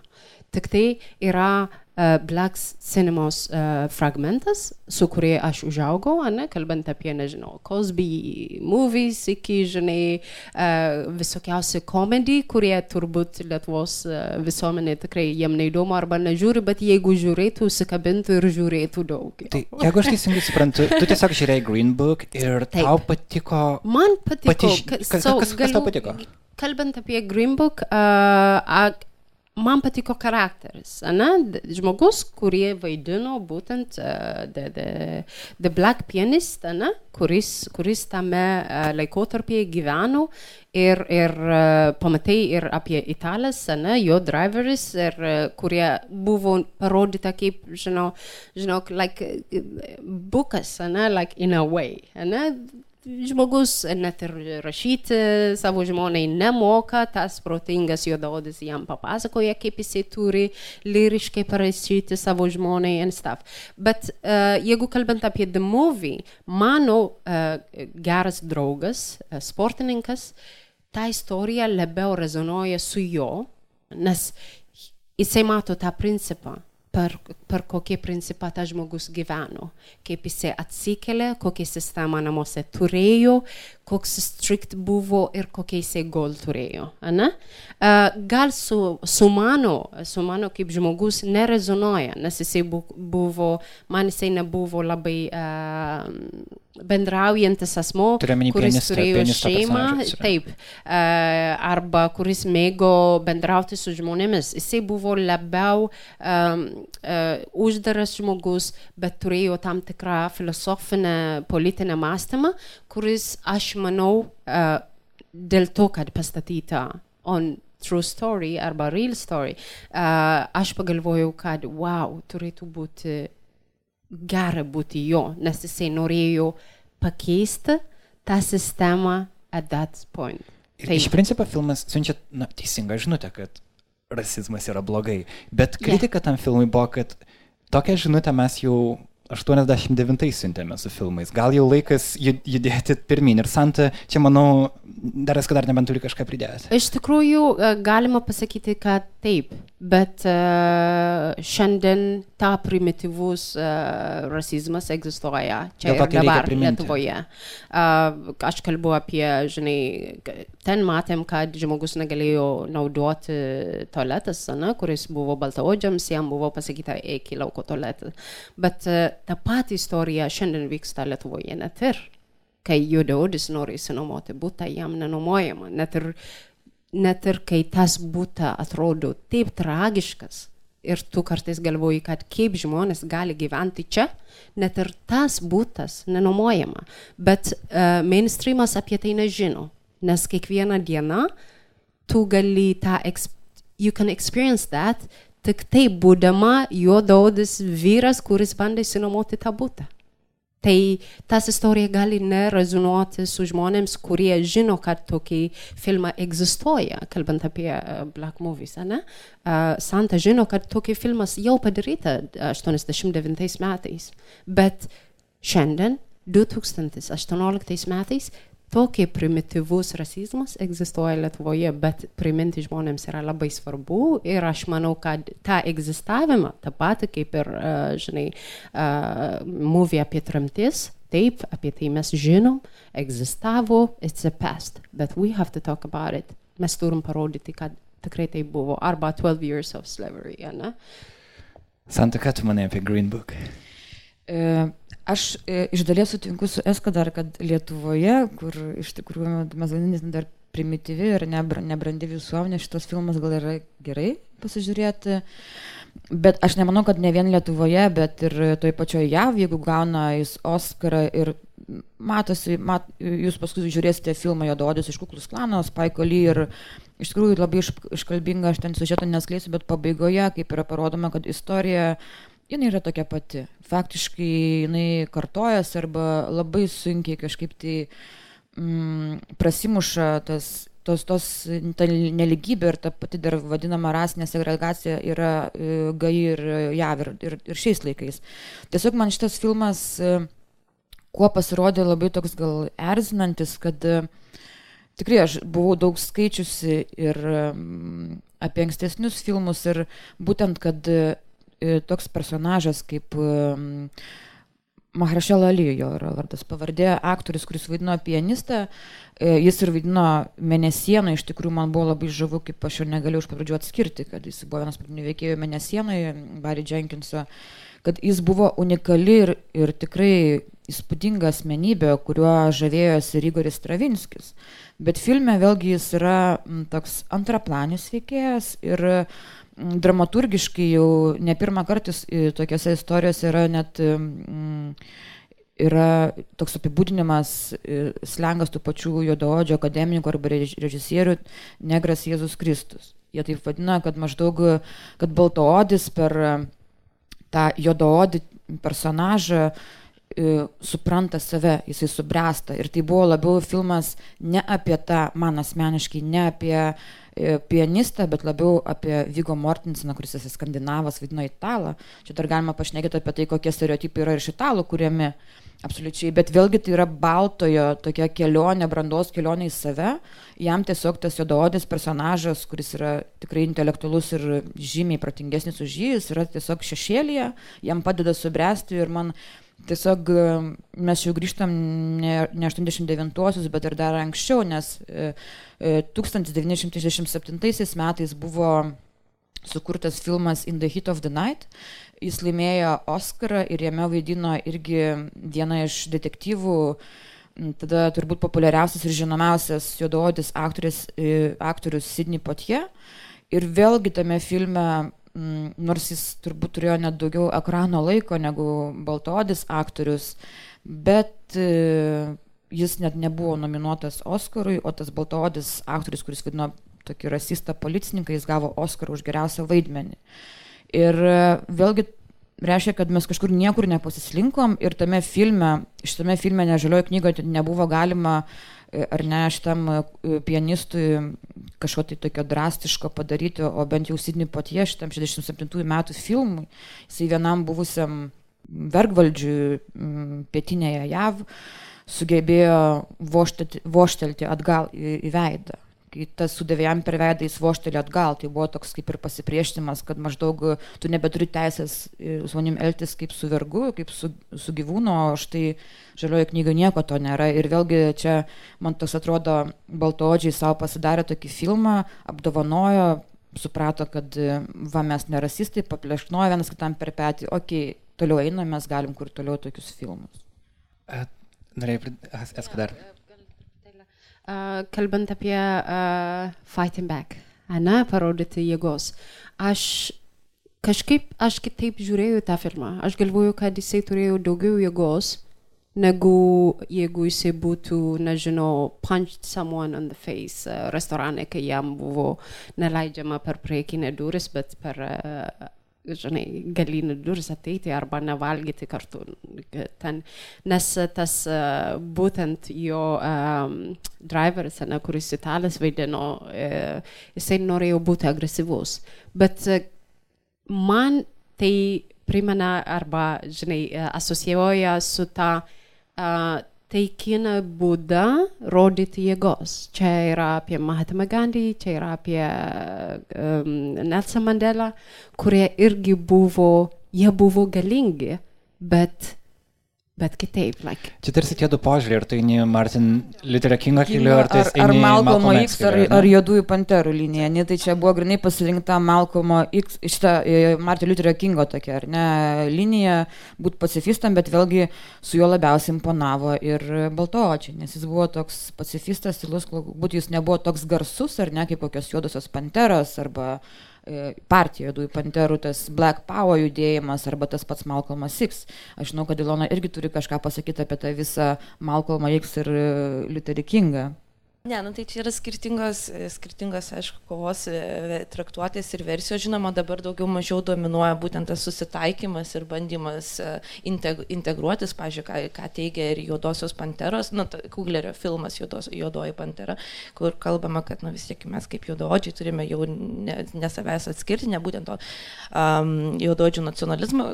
[SPEAKER 2] Tik tai yra uh, Black Cinemas uh, fragmentas, su kurie aš užaugau, ne, kalbant apie, nežinau, Cosby movies iki, žinai, uh, visokiausi komedijai, kurie turbūt Lietuvos visuomenė tikrai jiem neįdomu arba nežiūri, bet jeigu žiūrėtų, užsikabintų ir žiūrėtų daug.
[SPEAKER 1] Tai jeigu aš teisingai suprantu, tu tiesiog žiūrėjai Green Book ir
[SPEAKER 2] Taip.
[SPEAKER 1] tau patiko...
[SPEAKER 2] Man patiko.
[SPEAKER 1] Pati,
[SPEAKER 2] ka-
[SPEAKER 1] kas,
[SPEAKER 2] so,
[SPEAKER 1] kas, kas tau patiko?
[SPEAKER 2] Kalbant apie Green Book, uh, man patiko charakteris, ne? Žmogus, kurie vaidino būtent uh, the, the, the Black Pianist, ne? kuris, kuris tame uh, laikotarpyje gyveno ir, ir uh, pamatai ir apie italas, ne? jo driveris, ir, uh, kurie buvo parodyta kaip, žinau, žinau like, bukas, ne? like in a way. Ne? Žmogus net ir rašyti savo žmonai nemoka, tas protingas juodaodis jam papasakoja, kaip jisai turi lyriškai parašyti savo žmonai and stuff. Bet uh, jeigu kalbant apie The Movie, mano uh, geras draugas, uh, sportininkas, ta istorija labiau rezonuoja su jo, nes jisai mato tą principą per, per kokį principą tas žmogus gyveno, kaip jisai atsikėlė, kokią sistemą namuose turėjo, koks strikt buvo ir kokie jisai gol turėjo. Uh, gal su, su, mano, su mano kaip žmogus nerezonuoja, nes jisai bu- buvo, man jisai nebuvo labai uh, bendraujantis asmo, kuris turėjo šeimą, taip, e, arba kuris mėgo bendrauti su žmonėmis. Jisai buvo labiau um, uh, uždaras žmogus, bet turėjo tam tikrą filosofinę, politinę mąstymą, kuris, aš manau, uh, dėl to, kad pastatyta on true story arba real story, uh, aš pagalvojau, kad wow, turėtų būti gera būti jo, nes jisai norėjo pakeisti tą sistemą at that point.
[SPEAKER 1] Ir iš principo filmas siunčia na, teisingą žinutę, kad rasizmas yra blogai. Bet kritika tam filmui buvo, kad tokią žinutę mes jau 89 siuntėme su filmais. Gal jau laikas ju- judėti pirmin. Ir Santa, čia manau, dar esu dar nebent turi kažką pridėti.
[SPEAKER 2] Iš tikrųjų, e, galima pasakyti, kad taip, bet uh, šiandien ta primityvus uh, rasizmas egzistuoja čia ir
[SPEAKER 1] tai
[SPEAKER 2] dabar. Lietuvoje. Uh, aš kalbu apie, žinai, ten matėm, kad žmogus negalėjo naudoti tualetas, ne, kuris buvo baltaodžiams, jam buvo pasakyta, eik į lauko tualetą. Bet uh, ta pati istorija šiandien vyksta Lietuvoje net ir kai juodaodis nori išsinuomoti būtą, jam nenuomojama. Net ir, net ir kai tas būta atrodo taip tragiškas ir tu kartais galvoji, kad kaip žmonės gali gyventi čia, net ir tas būtas nenuomojama. Bet uh, mainstreamas apie tai nežino, nes kiekvieną dieną tu gali tą, you can experience that, tik tai būdama juodaodis vyras, kuris bandė išsinuomoti tą būtą. Tai tas istorija gali nerezonuoti su žmonėms, kurie žino, kad tokį filmą egzistuoja, kalbant apie uh, Black Movies, ne? Uh, Santa žino, kad tokį filmas jau padaryta 89 metais, bet šiandien, 2018 metais, tokie primityvus rasizmas egzistuoja Lietuvoje, bet priminti žmonėms yra labai svarbu ir aš manau, kad tą egzistavimą, tą patį kaip ir, uh, žinai, uh, movie apie tramtis, taip, apie tai mes žinom, egzistavo, it's a past, but we have to talk about it. Mes turim parodyti, kad tikrai tai buvo, arba 12 years of slavery, ne?
[SPEAKER 1] Santa, ką tu manai apie Green Book?
[SPEAKER 3] E, Aš e, iš dalies sutinku su Eska dar, kad Lietuvoje, kur iš tikrųjų mezoninis dar primityvi ir nebra- nebrandi visuomenė, šitas filmas gal yra gerai pasižiūrėti. Bet aš nemanau, kad ne vien Lietuvoje, bet ir toj pačioj JAV, jeigu gauna jis Oscarą ir matosi, mat, jūs paskui žiūrėsite filmą Jododis iš Kuklus klano, Spike Lee ir iš tikrųjų labai iš, iškalbinga, aš ten sužeto neskleisiu, bet pabaigoje, kaip yra parodoma, kad istorija jinai yra tokia pati. Faktiškai jinai kartojasi arba labai sunkiai kažkaip tai mm, prasimuša tas tos, tos ta neligybė ir ta pati dar vadinama rasinė segregacija yra e, gai ir jav ir, ir, ir šiais laikais. Tiesiog man šitas filmas e, kuo pasirodė labai toks gal erzinantis, kad e, tikrai aš buvau daug skaičiusi ir apie ankstesnius filmus ir būtent, kad toks personažas kaip Mahrašel Ali, jo yra vardas pavardė, aktorius, kuris vaidino pianistą, e, jis ir vaidino Mėnesieną, iš tikrųjų man buvo labai žavu, kaip aš jo negaliu iš pradžių atskirti, kad jis buvo vienas pagrindinių veikėjų Mėnesienoje, Barry Jenkinso, kad jis buvo unikali ir, ir tikrai įspūdinga asmenybė, kuriuo žavėjosi Rygoris Stravinskis. Bet filme vėlgi jis yra toks antraplanis veikėjas ir dramaturgiškai jau ne pirmą kartą tokiuose istorijose yra net mm, yra toks apibūdinimas, slengas tų pačių juodaodžio akademikų arba režisierių negras Jėzus Kristus. Jie taip vadina, kad maždaug, kad baltoodis per tą juodaodį personažą supranta save, jisai subręsta. Ir tai buvo labiau filmas ne apie tą, man asmeniškai, ne apie E, pianistą, bet labiau apie Vigo Mortenseną, kuris esi skandinavas, vaidino italą. Čia dar galima pašnekėti apie tai, kokie stereotipai yra iš italų kuriami. Absoliučiai, bet vėlgi tai yra baltojo tokia kelionė, brandos kelionė į save. Jam tiesiog tas juodaodis personažas, kuris yra tikrai intelektualus ir žymiai protingesnis už jį, jis yra tiesiog šešėlėje, jam padeda subręsti ir man tiesiog mes jau grįžtam ne, ne 89-osius, bet ir dar anksčiau, nes e, 1967 e, metais buvo sukurtas filmas In the Heat of the Night. Jis laimėjo Oscarą ir jame vaidino irgi viena iš detektyvų, tada turbūt populiariausias ir žinomiausias juodaodis aktorius, e, Sidney Potier. Ir vėlgi tame filme nors jis turbūt turėjo net daugiau ekrano laiko negu baltodis aktorius, bet e, jis net nebuvo nominuotas Oscarui, o tas baltodis aktorius, kuris vadino tokį rasistą policininką, jis gavo Oscarą už geriausią vaidmenį. Ir e, vėlgi reiškia, kad mes kažkur niekur nepasislinkom ir tame filme, šitame filme nežaliojo knygoje nebuvo galima E, ar ne šitam pianistui kažko tai tokio drastiško padaryti, o bent jau Sidney Potie šitam 67 metų filmui, jisai vienam buvusiam vergvaldžiui pietinėje JAV sugebėjo voštelti atgal į, į veidą kai tas sudavė jam per veidą, jis voštelė atgal. Tai buvo toks kaip ir pasipriešinimas, kad maždaug tu nebeturi teisės su manim elgtis kaip su vergu, kaip su, su gyvūnu, o štai žaliojo knygoje nieko to nėra. Ir vėlgi čia man tas atrodo, baltoodžiai savo pasidarė tokį filmą, apdovanojo, suprato, kad va mes nerasistai, paplešnojo vienas kitam per petį, okei, okay, toliau einame, mes galim kur toliau tokius filmus.
[SPEAKER 1] Norėjai, Eskadar. Yeah
[SPEAKER 2] kalbant apie uh, fighting back, ne, parodyti jėgos. Aš kažkaip, aš kitaip žiūrėjau tą filmą. Aš galvoju, kad jisai turėjo daugiau jėgos, negu jeigu jisai būtų, nežinau, punched someone on the face uh, restorane, kai jam buvo neleidžiama per priekinę duris, bet per uh, žinai, galini duris ateiti arba nevalgyti kartu ten. Nes tas uh, būtent jo um, driveris, ne, kuris italas vaidino, uh, jisai norėjo būti agresyvus. Bet man tai primena arba, žinai, asocijuoja su ta uh, taikina būdą rodyti jėgos. Čia yra apie Mahatma Gandhi, čia yra apie um, Nelson Mandela, kurie irgi buvo, jie buvo galingi, bet bet kitaip. Like.
[SPEAKER 1] Čia tarsi tie du požiūrį, ar tai ne Martin Luther Kingo keliu, ar tai
[SPEAKER 3] ar, ar Malcolmo X, ar, ar Juodųjų panterų linija. Ne, tai čia buvo grinai pasirinkta Malcolmo X, šitą e, Martin Luther Kingo tokia, ar ne, linija, būti pacifistam, bet vėlgi su juo labiausiai imponavo ir Baltoočiai, nes jis buvo toks pacifistas, galbūt jis nebuvo toks garsus, ar ne, kaip kokios juodosios panteros, arba E, partija Juodųjų panterų, tas Black Power judėjimas arba tas pats Malcolmas X. Aš žinau, kad Ilona irgi turi kažką pasakyti apie tą visą Malcolmą X ir e, Lutherį Kingą.
[SPEAKER 6] Ne, nu tai čia yra skirtingos, skirtingos aišku, kovos e, traktuotės ir versijos. Žinoma, dabar daugiau mažiau dominuoja būtent tas susitaikymas ir bandymas e, integruotis, pažiūrėjau, ką, ką teigia ir Juodosios panteros, nu, Kuglerio filmas Juodos, Juodoji pantera, kur kalbama, kad nu, vis tiek mes kaip juododžiai turime jau ne, ne savęs atskirti, ne būtent to um, juododžių nacionalizmo,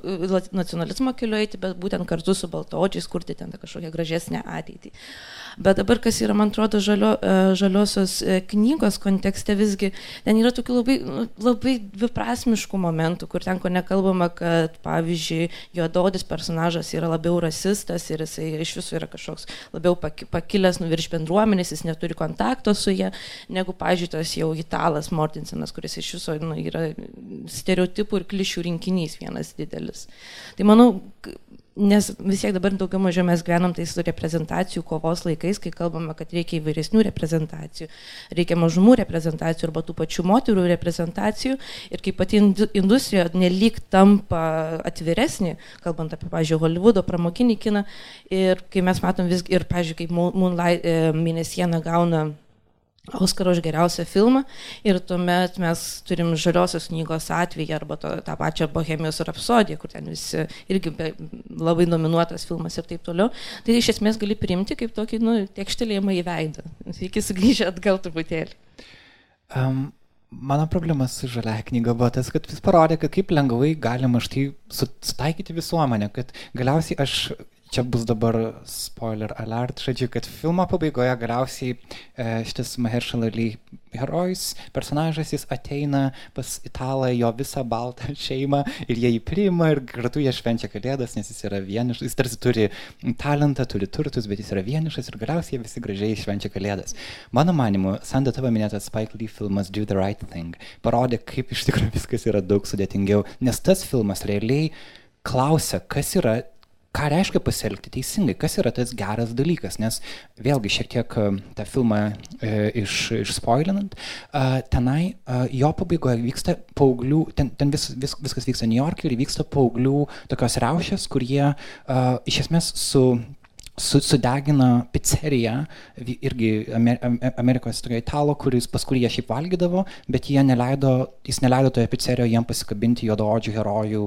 [SPEAKER 6] nacionalizmo keliu eiti, bet būtent kartu su baltodžiais kurti ten kažkokią gražesnę ateitį. Bet dabar, kas yra, man atrodo, žalio, E, žaliosios e, knygos kontekste visgi ten yra tokių labai, nu, labai dviprasmiškų momentų, kur ten ko nekalbama, kad pavyzdžiui, juododis personažas yra labiau rasistas ir jisai iš viso yra kažkoks labiau pakilęs nu virš bendruomenės, jis neturi kontakto su jie, negu, pavyzdžiui, tas jau italas Mortensenas, kuris iš viso nu, yra stereotipų ir klišių rinkinys vienas didelis. Tai manau, nes vis tiek dabar daugiau mažiau mes gyvenam tais reprezentacijų kovos laikais, kai kalbame, kad reikia įvairesnių reprezentacijų, reikia mažumų reprezentacijų arba tų pačių moterų reprezentacijų. Ir kai pati industrija nelik tampa atviresnė, kalbant apie, pažiūrėjau, Hollywoodo pramokinį kiną. Ir kai mes matom vis ir, pažiūrėjau, kaip Moonlight e, mėnesiena gauna Oskarą už geriausią filmą ir tuomet mes turim žaliosios knygos atvejį arba to, tą pačią Bohemijos rapsodiją, kur ten visi irgi be, labai nominuotas filmas ir taip toliau. Tai iš esmės gali priimti kaip tokį nu, tekštelėjimą į veidą. Iki sugrįžę atgal truputėlį.
[SPEAKER 1] Um, mano problema su žalia knyga buvo tas, kad vis parodė, kad kaip lengvai galima štai sutaikyti visuomenę, kad galiausiai aš čia bus dabar spoiler alert, žodžiu, kad filmo pabaigoje galiausiai e, šitas Mahershala Ali herojus, personažas, jis ateina pas italą, jo visą baltą šeimą ir jie jį priima ir kartu jie švenčia kalėdas, nes jis yra vienišas, jis tarsi turi talentą, turi turtus, bet jis yra vienišas ir galiausiai visi gražiai švenčia kalėdas. Mano manimu, Sanda tavo minėtas Spike Lee filmas Do the Right Thing parodė, kaip iš tikrųjų viskas yra daug sudėtingiau, nes tas filmas realiai klausia, kas yra ką reiškia pasielgti teisingai, kas yra tas geras dalykas, nes vėlgi šiek tiek e, tą filmą e, iš, išspoilinant, e, tenai e, jo pabaigoje vyksta paauglių, ten, ten vis, vis, viskas vyksta New York'e ir vyksta paauglių tokios riaušės, kurie e, iš esmės su su, sudegina pizzeriją, irgi Amer, Amerikos tokio italo, kuris, pas kurį jie šiaip valgydavo, bet neleido, jis neleido toje pizzerijoje jiem pasikabinti juodaodžių herojų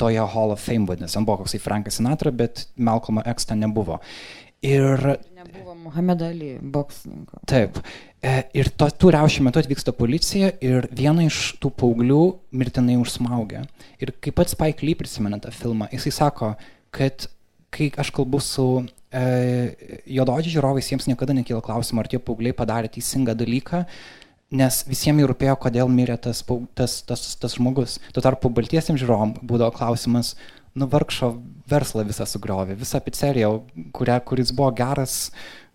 [SPEAKER 1] toje Hall of Fame vadinasi. Ten buvo koksai Frankas Sinatra, bet Malcolm X ten nebuvo. Ir...
[SPEAKER 3] Nebuvo Muhammad Ali, boksininko.
[SPEAKER 1] Taip. E, ir to, tų riaušių metu atvyksta policija ir vieną iš tų paauglių mirtinai užsmaugia. Ir kaip pats Spike Lee prisimena tą filmą, jisai sako, kad kai aš kalbu su e, juododžiai žiūrovais, jiems niekada nekyla klausimo, ar tie paaugliai padarė teisingą dalyką, nes visiems rūpėjo, kodėl mirė tas, tas, tas, tas žmogus. Tuo tarpu baltiesiems žiūrovom būdavo klausimas, nu vargšo verslą visą sugriovė, visą pizzeriją, kuria, kuris buvo geras,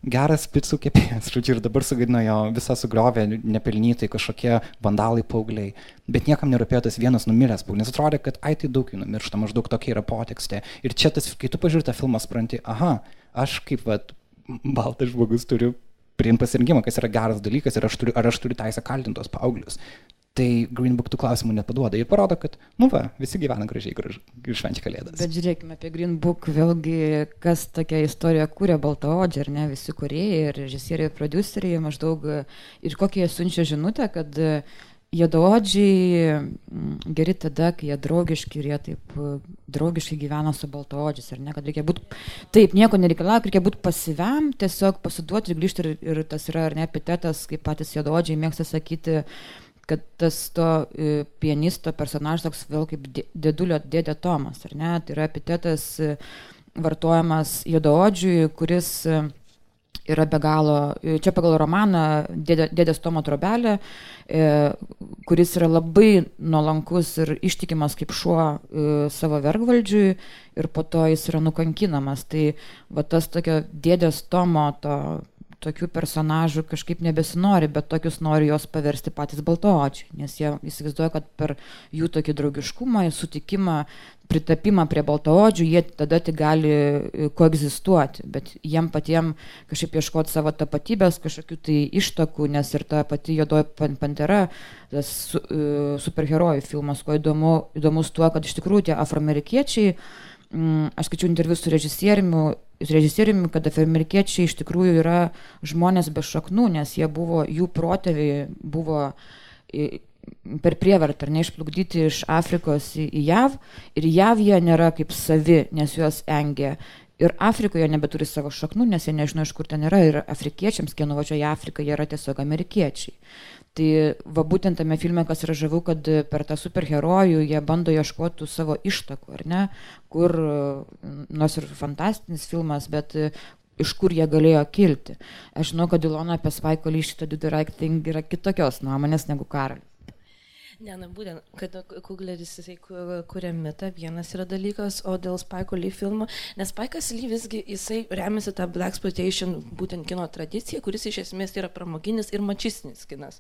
[SPEAKER 1] geras picų kepėjas, žodžiu, ir dabar sugadino jo visą sugriovę nepelnytai kažkokie vandalai paaugliai. Bet niekam nerūpėjo tas vienas numiręs paaugliai, nes atrodė, kad ai tai daug jų numiršta, maždaug tokia yra potekstė. Ir čia tas, kai tu pažiūrė tą filmą, supranti, aha, aš kaip vat, baltas žmogus turiu priimti pasirinkimą, kas yra geras dalykas ir aš turiu, ar aš turiu teisę kaltintos paauglius tai Green Book tų klausimų nepaduoda. Ir parodo, kad, nu va, visi gyvena gražiai graž, ir švenčia kalėdas.
[SPEAKER 3] Bet žiūrėkime apie Green Book, vėlgi, kas tokia istorija kūrė Baltaodžiai, ar ne, visi kuriejai, ir režisieriai, ir produceriai maždaug, ir kokie jie siunčia žinutę, kad Jėdaodžiai geri tada, kai jie draugiški ir jie taip draugiškai gyvena su baltaodžiais, ar ne, kad reikia būti, taip, nieko nereikalauja, reikia būti pasiviam, tiesiog pasiduoti ir grįžti ir, ir tas yra, ar ne, epitetas, kaip patys jėdaodžiai mėgsta sakyti, uh, kad tas to e, pianisto personažas toks vėl kaip dėdulio dėdė Tomas, ar ne? Tai yra epitetas e, vartojamas juodaodžiui, kuris e, yra be galo, čia pagal romaną dėdė, Dėdės Tomo trobelė, kuris yra labai nuolankus ir ištikimas kaip šuo savo vergvaldžiui ir po to jis yra nukankinamas. Tai va tas tokio Dėdės Tomo to tokių personažų kažkaip nebesinori, bet tokius nori jos paversti patys baltoodžiai, nes jie įsivaizduoja, kad per jų tokį draugiškumą, sutikimą, pritapimą prie baltoodžių, jie tada tik gali e, koegzistuoti, bet jiem patiem kažkaip ieškoti savo tapatybės, kažkokių tai ištakų, nes ir ta pati Jodoji Pantera, tas su, uh, superherojų filmas, kuo įdomu, įdomus tuo, kad iš tikrųjų tie afroamerikiečiai, mm, aš skaičiau interviu su režisieriumi, režisieriumi, kad amerikiečiai iš tikrųjų yra žmonės be šaknų, nes jie buvo, jų protėviai buvo per prievartą ar neišplukdyti iš Afrikos į, JAV ir JAV jie nėra kaip savi, nes juos engia. Ir Afrikoje nebeturi savo šaknų, nes jie nežino, iš kur ten yra. Ir afrikiečiams, kai nuvažiuoja į Afriką, jie yra tiesiog amerikiečiai. Tai va būtent tame filme, kas yra žavu, kad per tą superherojų jie bando ieškoti savo ištakų, ar ne, kur, nors ir fantastinis filmas, bet iš kur jie galėjo kilti. Aš žinau, kad Ilona apie Spike Lee šitą Do the Right Thing yra kitokios nuomonės negu Karolis.
[SPEAKER 6] Ne, na būtent, kad Kugleris jisai kuria mitą, vienas yra dalykas, o dėl Spike Lee filmo, nes Spike'as Lee visgi jisai remiasi tą Black Exploitation būtent kino tradiciją, kuris iš esmės yra pramoginis ir mačistinis kinas.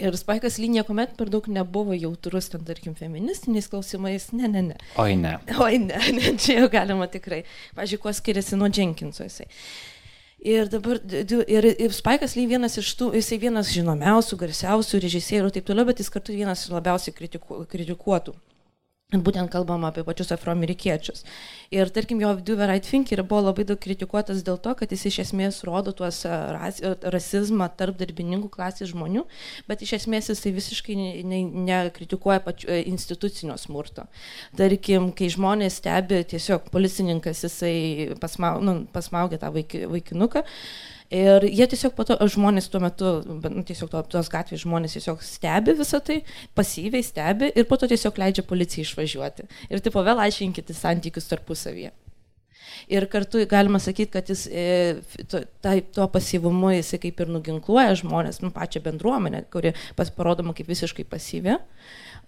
[SPEAKER 6] Ir Spike'as Lee niekuomet per daug nebuvo jautrus, ten tarkim, feministiniais klausimais, ne, ne, ne.
[SPEAKER 1] Oi ne.
[SPEAKER 6] Oi ne, ne čia jau galima tikrai. Pavyzdžiui, kuo skiriasi nuo Jenkinso jisai. Ir dabar, ir, ir Spaikas Lee vienas iš tų, jisai vienas žinomiausių, garsiausių režisierių ir taip toliau, bet jis kartu vienas labiausiai kritiku, kritikuotų būtent kalbama apie pačius afroamerikiečius. Ir tarkim, jo Do the Right Thing buvo labai daug kritikuotas dėl to, kad jis iš esmės rodo tuos ras, rasizmą tarp darbininkų klasės žmonių, bet iš esmės jisai visiškai nekritikuoja ne, ne pačiu institucinio smurto. Tarkim, kai žmonės stebi, tiesiog policininkas jisai pasmau, nu, pasmaugia tą vaik, vaikinuką, Ir jie tiesiog po to, žmonės tuo metu, nu, tiesiog to, tos gatvės žmonės tiesiog stebi visą tai, pasyviai stebi ir po to tiesiog leidžia policijai išvažiuoti. Ir taip vėl aiškinkite santykius tarpusavyje. Ir kartu galima sakyti, kad jis e, to, tai, tuo pasyvumu jisai kaip ir nuginkluoja žmonės, nu, pačią bendruomenę, kuri pasiparodoma kaip visiškai pasyvi.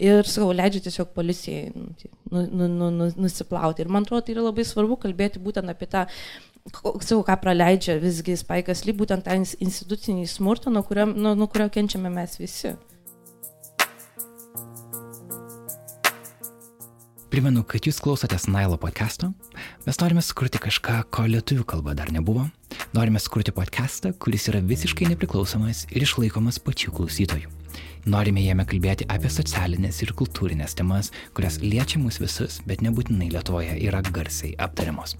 [SPEAKER 6] Ir, sakau, leidžia tiesiog policijai nu, nu, nu, nu, nusiplauti. Ir man atrodo, tai yra labai svarbu kalbėti būtent apie tą sakau, ką praleidžia visgi Spaikas Ly, būtent tą institucinį smurtą, nuo kurio, nuo, nuo kurio kenčiame mes visi.
[SPEAKER 1] Primenu, kad jūs klausotės Nailo podcast'o. Mes norime sukurti kažką, ko lietuvių kalba dar nebuvo. Norime sukurti podcast'ą, kuris yra visiškai nepriklausomas ir išlaikomas pačių klausytojų. Norime jame kalbėti apie socialinės ir kultūrinės temas, kurias liečia mus visus, bet nebūtinai Lietuvoje yra garsiai aptariamos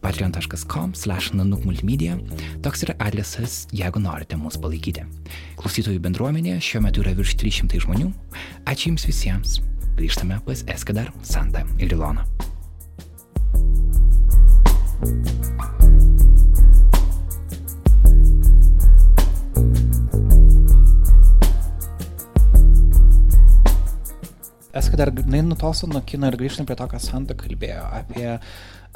[SPEAKER 1] patreon.com slash nanukmultimedia. Toks yra adresas, jeigu norite mus palaikyti. Klausytojų bendruomenėje šiuo metu yra virš 300 žmonių. Ačiū Jums visiems. Grįžtame pas Eskadar, Santą ir Iloną.
[SPEAKER 7] Eska dar nutolstant nuo kino ir grįžtant prie to, ką Santa kalbėjo apie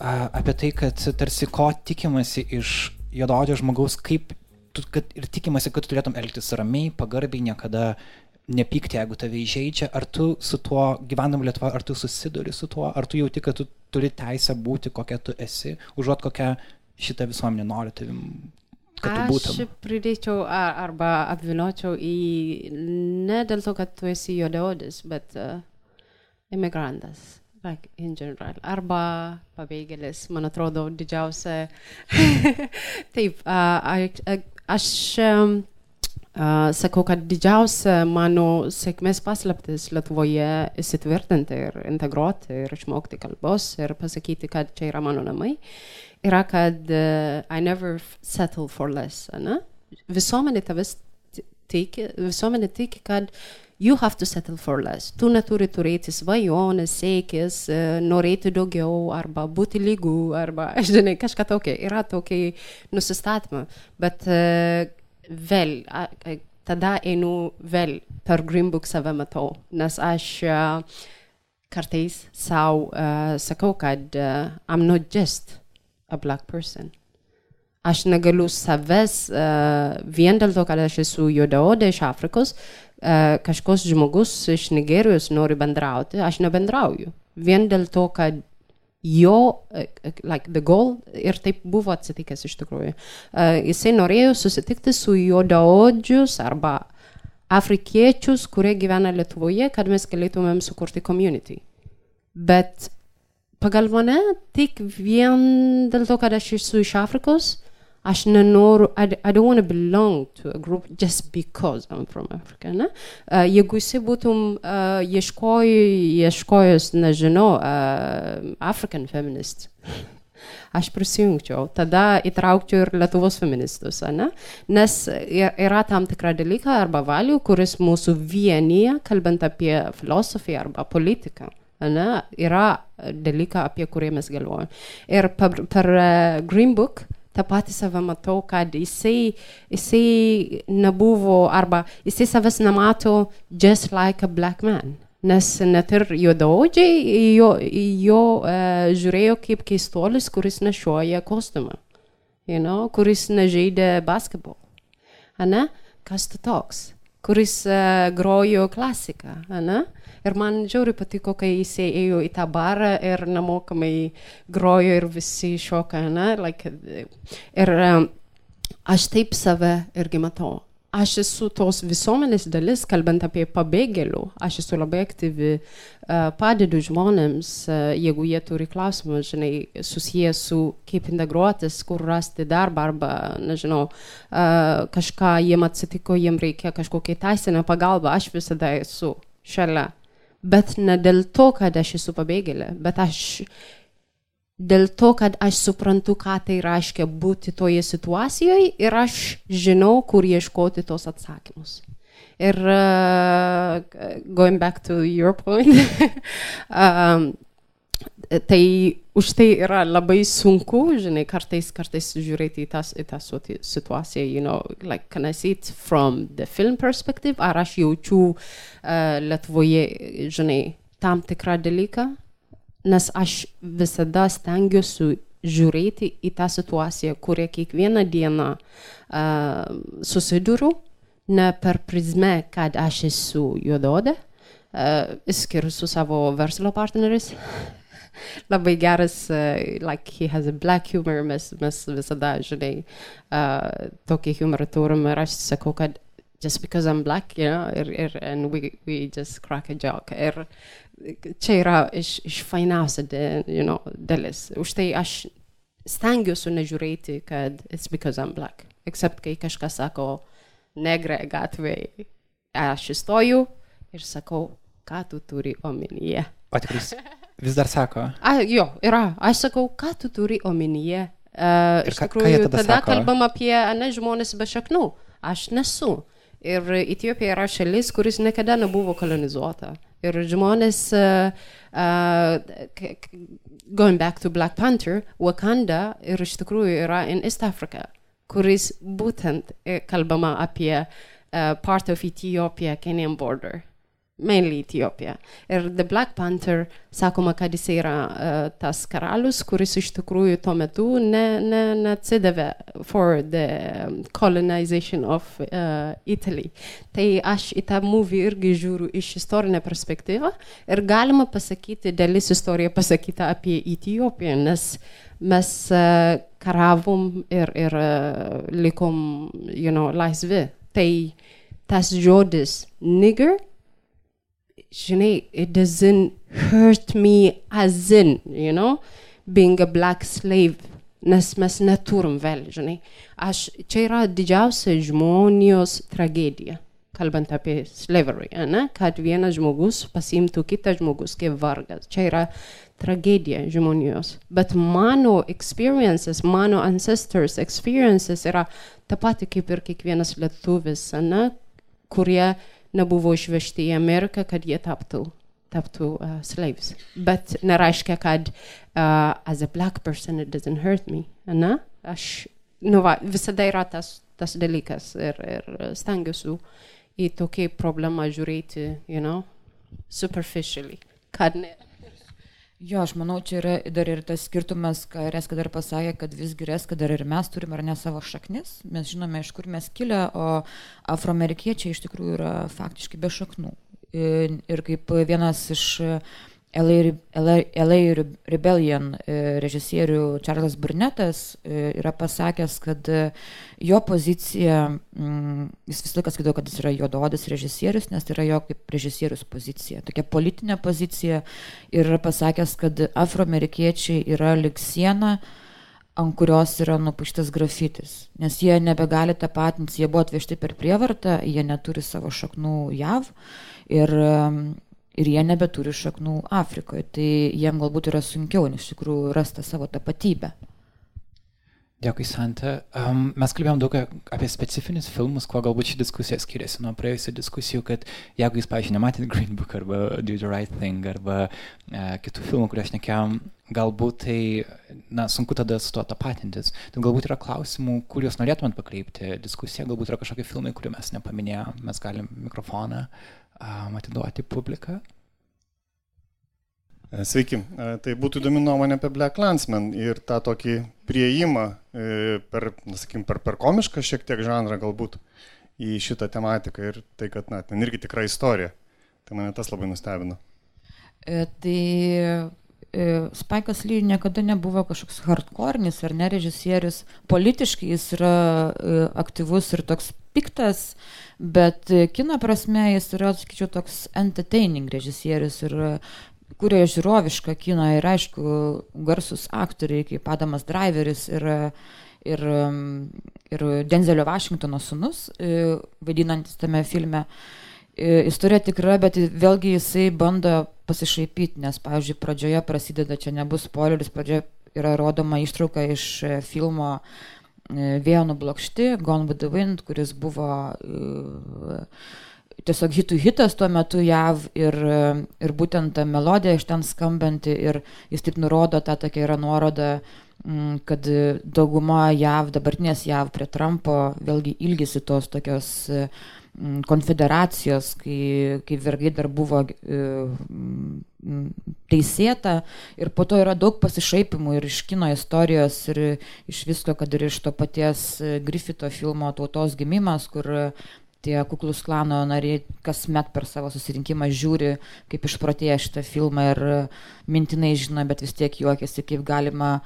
[SPEAKER 7] apie tai, kad tarsi ko tikimasi iš juododžio žmogaus, kaip, tu, kad ir tikimasi, kad tu turėtum elgtis ramiai, pagarbiai, niekada nepykti, jeigu tave įžeidžia, ar tu su tuo gyvenam Lietuvoje, ar tu susiduri su tuo, ar tu jauti, kad tu turi teisę būti kokia tu esi, užuot kokia šitą visuomenę nori tavim.
[SPEAKER 2] Aš pridėčiau arba apviliočiau į ne dėl to, kad tu esi juodaodis, bet uh, imigrantas like in general. Arba pabėgėlis, man atrodo, didžiausia. Taip, uh, aš um, uh, sakau, kad didžiausia mano sėkmės paslaptis Lietuvoje įsitvirtinti ir integruoti ir išmokti kalbos ir pasakyti, kad čia yra mano namai, yra, kad uh, I never settle for less. Ne? Visuomenė tavęs tiki, visuomenė tiki, kad you have to settle for less. Tu neturi turėti svajonės, siekis, norėti daugiau, arba būti lygų, arba, žinai, kažką tokio. Yra tokie nusistatymai. Bet uh, vėl, uh, tada einu vėl per Greenbook save matau, nes aš kartais savo uh, sakau, kad uh, I'm not just a black person. Aš negaliu savęs uh, vien dėl to, kad aš esu juodaodė iš Afrikos, uh, kažkoks žmogus iš Nigerijos nori bendrauti, aš nebendrauju. Vien dėl to, kad jo, uh, like the goal, ir taip buvo atsitikęs iš tikrųjų. Uh, jisai norėjo susitikti su juodaodžius arba afrikiečius, kurie gyvena Lietuvoje, kad mes galėtumėm sukurti community. Bet pagal mane tik vien dėl to, kad aš esu iš Afrikos, aš nenoriu, I, I don't want to belong to a group just because I'm from Africa. Ne? Uh, jeigu jisai būtum uh, ieškoj, ieškojus, nežinau, uh, African feminist, aš prisijungčiau, tada įtraukčiau ir Lietuvos feministus, ne? nes yra tam tikra dalyka arba valių, kuris mūsų vienyje, kalbant apie filosofiją arba politiką. Ne, yra dalyka, apie kurį mes galvojame. Ir per, per uh, Green Book tą patį save matau, kad jisai, jisai nebuvo, arba jisai savęs nemato just like a black man. Nes net ir juodaodžiai jo, jo uh, žiūrėjo kaip keistolis, kuris nešioja kostiumą, you know, kuris nežaidė basketbol. Ane? Kas tu toks? Kuris uh, grojo klasiką. Ane? Ir man žiauriai patiko, kai jis ėjo į tą barą ir nemokamai grojo ir visi šoka. Ne? Like, ir um, aš taip save irgi matau aš esu tos visuomenės dalis, kalbant apie pabėgėlių, aš esu labai aktyvi, uh, padedu žmonėms, uh, jeigu jie turi klausimų, žinai, susijęs su kaip integruotis, kur rasti darbą arba, nežinau, uh, kažką jiem atsitiko, jiem reikia kažkokią teisinę pagalbą, aš visada esu šalia. Bet ne dėl to, kad aš esu pabėgėlė, bet aš dėl to, kad aš suprantu, ką tai reiškia būti toje situacijoje ir aš žinau, kur ieškoti tos atsakymus. Ir uh, going back to your point, um, tai už tai yra labai sunku, žinai, kartais, kartais žiūrėti į, tas, į tą situaciją, you know, like, can I see it from the film perspective, ar aš jaučiu uh, Lietuvoje, žinai, tam tikrą dalyką, nes aš visada stengiuosi žiūrėti į tą situaciją, kurią kiekvieną dieną uh, susiduriu, ne per prizmę, kad aš esu juododė, uh, išskyrus su savo verslo partneriais. Labai geras, uh, like he has a black humor, mes, mes visada, žinai, uh, tokį humorą turim ir aš sakau, kad just because I'm black, you know, ir, ir, and we, we just crack a joke. Ir čia yra iš, iš fainiausia de, you know, dalis. Už tai aš stengiuosi nežiūrėti, kad it's because I'm black. Except kai kažkas sako negre gatvėje, aš įstoju ir sakau, ką tu turi omenyje.
[SPEAKER 7] O tikrai vis dar sako.
[SPEAKER 2] A, jo, yra. Aš sakau, ką tu turi omenyje. Uh, iš tikrųjų, tada, tada kalbam apie ne žmonės be šaknų. Aš nesu. Ir Etijopija yra šalis, kuris niekada nebuvo kolonizuota. Ir žmonės, uh, uh, going back to Black Panther, Wakanda ir iš tikrųjų yra in East Africa, kuris būtent kalbama apie uh, part of Ethiopia, Kenyan border mainly Ethiopia. Ir The Black Panther sakoma, kad jis yra uh, tas karalius, kuris iš tikrųjų tuo metu neatsidavė ne, ne for the colonization of uh, Italy. Tai aš į tą movie irgi žiūriu iš istorinę perspektyvą ir galima pasakyti, dalis istorija pasakyta apie Etiopiją, nes mes uh, karavom ir, ir uh, likom, you know, laisvi. Tai tas žodis nigger žinai, it doesn't hurt me as in, you know, being a black slave, nes mes neturim vėl, žinai. Aš, čia yra didžiausia žmonijos tragedija, kalbant apie slavery, ne? kad vienas žmogus pasimtų kitą žmogus kaip vargas. Čia yra tragedija žmonijos. Bet mano experiences, mano ancestors experiences yra ta pati kaip ir kiekvienas lietuvis, ne? kurie nebuvo išvežti į Ameriką, kad jie taptų, taptų uh, slaves. Bet nereiškia, kad uh, as a black person it doesn't hurt me. Ne? Aš, nu va, visada yra tas, tas
[SPEAKER 3] Jo, aš manau, čia yra dar ir tas skirtumas, ką Reska dar pasakė, kad visgi Reska dar ir mes turime ar ne savo šaknis, mes žinome, iš kur mes kilę, o afroamerikiečiai iš tikrųjų yra faktiškai be šaknų. Ir kaip vienas iš LA, LA, Rebellion e, režisierių Čarlas Burnetas e, yra pasakęs, kad e, jo pozicija, mm, jis vis laikas sakydavo, kad jis yra juododis režisierius, nes tai yra jo kaip režisierius pozicija, tokia politinė pozicija. Ir yra pasakęs, kad afroamerikiečiai yra lik siena, ant kurios yra nupuštas grafitis, nes jie nebegali tapatinti, jie buvo atvežti per prievartą, jie neturi savo šaknų JAV. Ir ir jie nebeturi šaknų Afrikoje. Tai jiem galbūt yra sunkiau, nes iš tikrųjų rasta savo tapatybę.
[SPEAKER 7] Dėkui, Santa. Um, mes kalbėjom daug apie specifinius filmus, kuo galbūt ši diskusija skiriasi nuo praėjusių diskusijų, kad jeigu jūs, pavyzdžiui, nematėt Green Book arba Do the Right Thing arba e, kitų filmų, kuriuos nekėjom, galbūt tai, na, sunku tada su tuo tapatintis. Tai galbūt yra klausimų, kur jūs norėtumėt pakreipti diskusiją, galbūt yra kažkokie filmai, kurių mes nepaminėjome, mes galim mikrofoną um, atiduoti publiką.
[SPEAKER 8] E, sveiki, e, tai būtų įdomi nuomonė apie Black Landsman ir tą tokį prieimą e, per, sakykim, per, per komišką šiek tiek žanrą galbūt į šitą tematiką ir tai, kad, na, ten irgi tikra istorija. Tai mane tas labai nustebino.
[SPEAKER 3] E, tai Spaikas Lee niekada nebuvo kažkoks hardcore'nis ar ne režisierius. Politiškai jis yra aktyvus ir toks piktas, bet kino prasme jis yra, sakyčiau, toks entertaining režisierius ir kuria žiūrovišką kiną ir aišku, garsus aktoriai kaip Adamas Driveris ir, ir, ir Denzelio Vašingtono sunus, e, vaidinantis tame filme. E, istorija tikra, bet vėlgi jisai bando pasišaipyti, nes, pavyzdžiui, pradžioje prasideda, čia nebus spoileris, pradžioje yra rodoma ištrauka iš e, filmo Vėjo nublokšti, Gone with the Wind, kuris buvo uh, tiesiog hitų hitas tuo metu JAV ir, ir būtent ta melodija iš ten skambanti ir jis taip nurodo, ta tokia yra nuoroda, mm, kad dauguma JAV, dabartinės JAV prie Trumpo vėlgi ilgisi tos tokios konfederacijos, kai, kai vergai dar buvo e, teisėta ir po to yra daug pasišaipimų ir iš kino istorijos ir iš visko, kad ir iš to paties Griffito filmo Tautos gimimas, kur tie kuklus klano nariai kasmet per savo susirinkimą žiūri, kaip išprotėję šitą filmą ir mintinai žino, bet vis tiek juokiasi, kaip galima,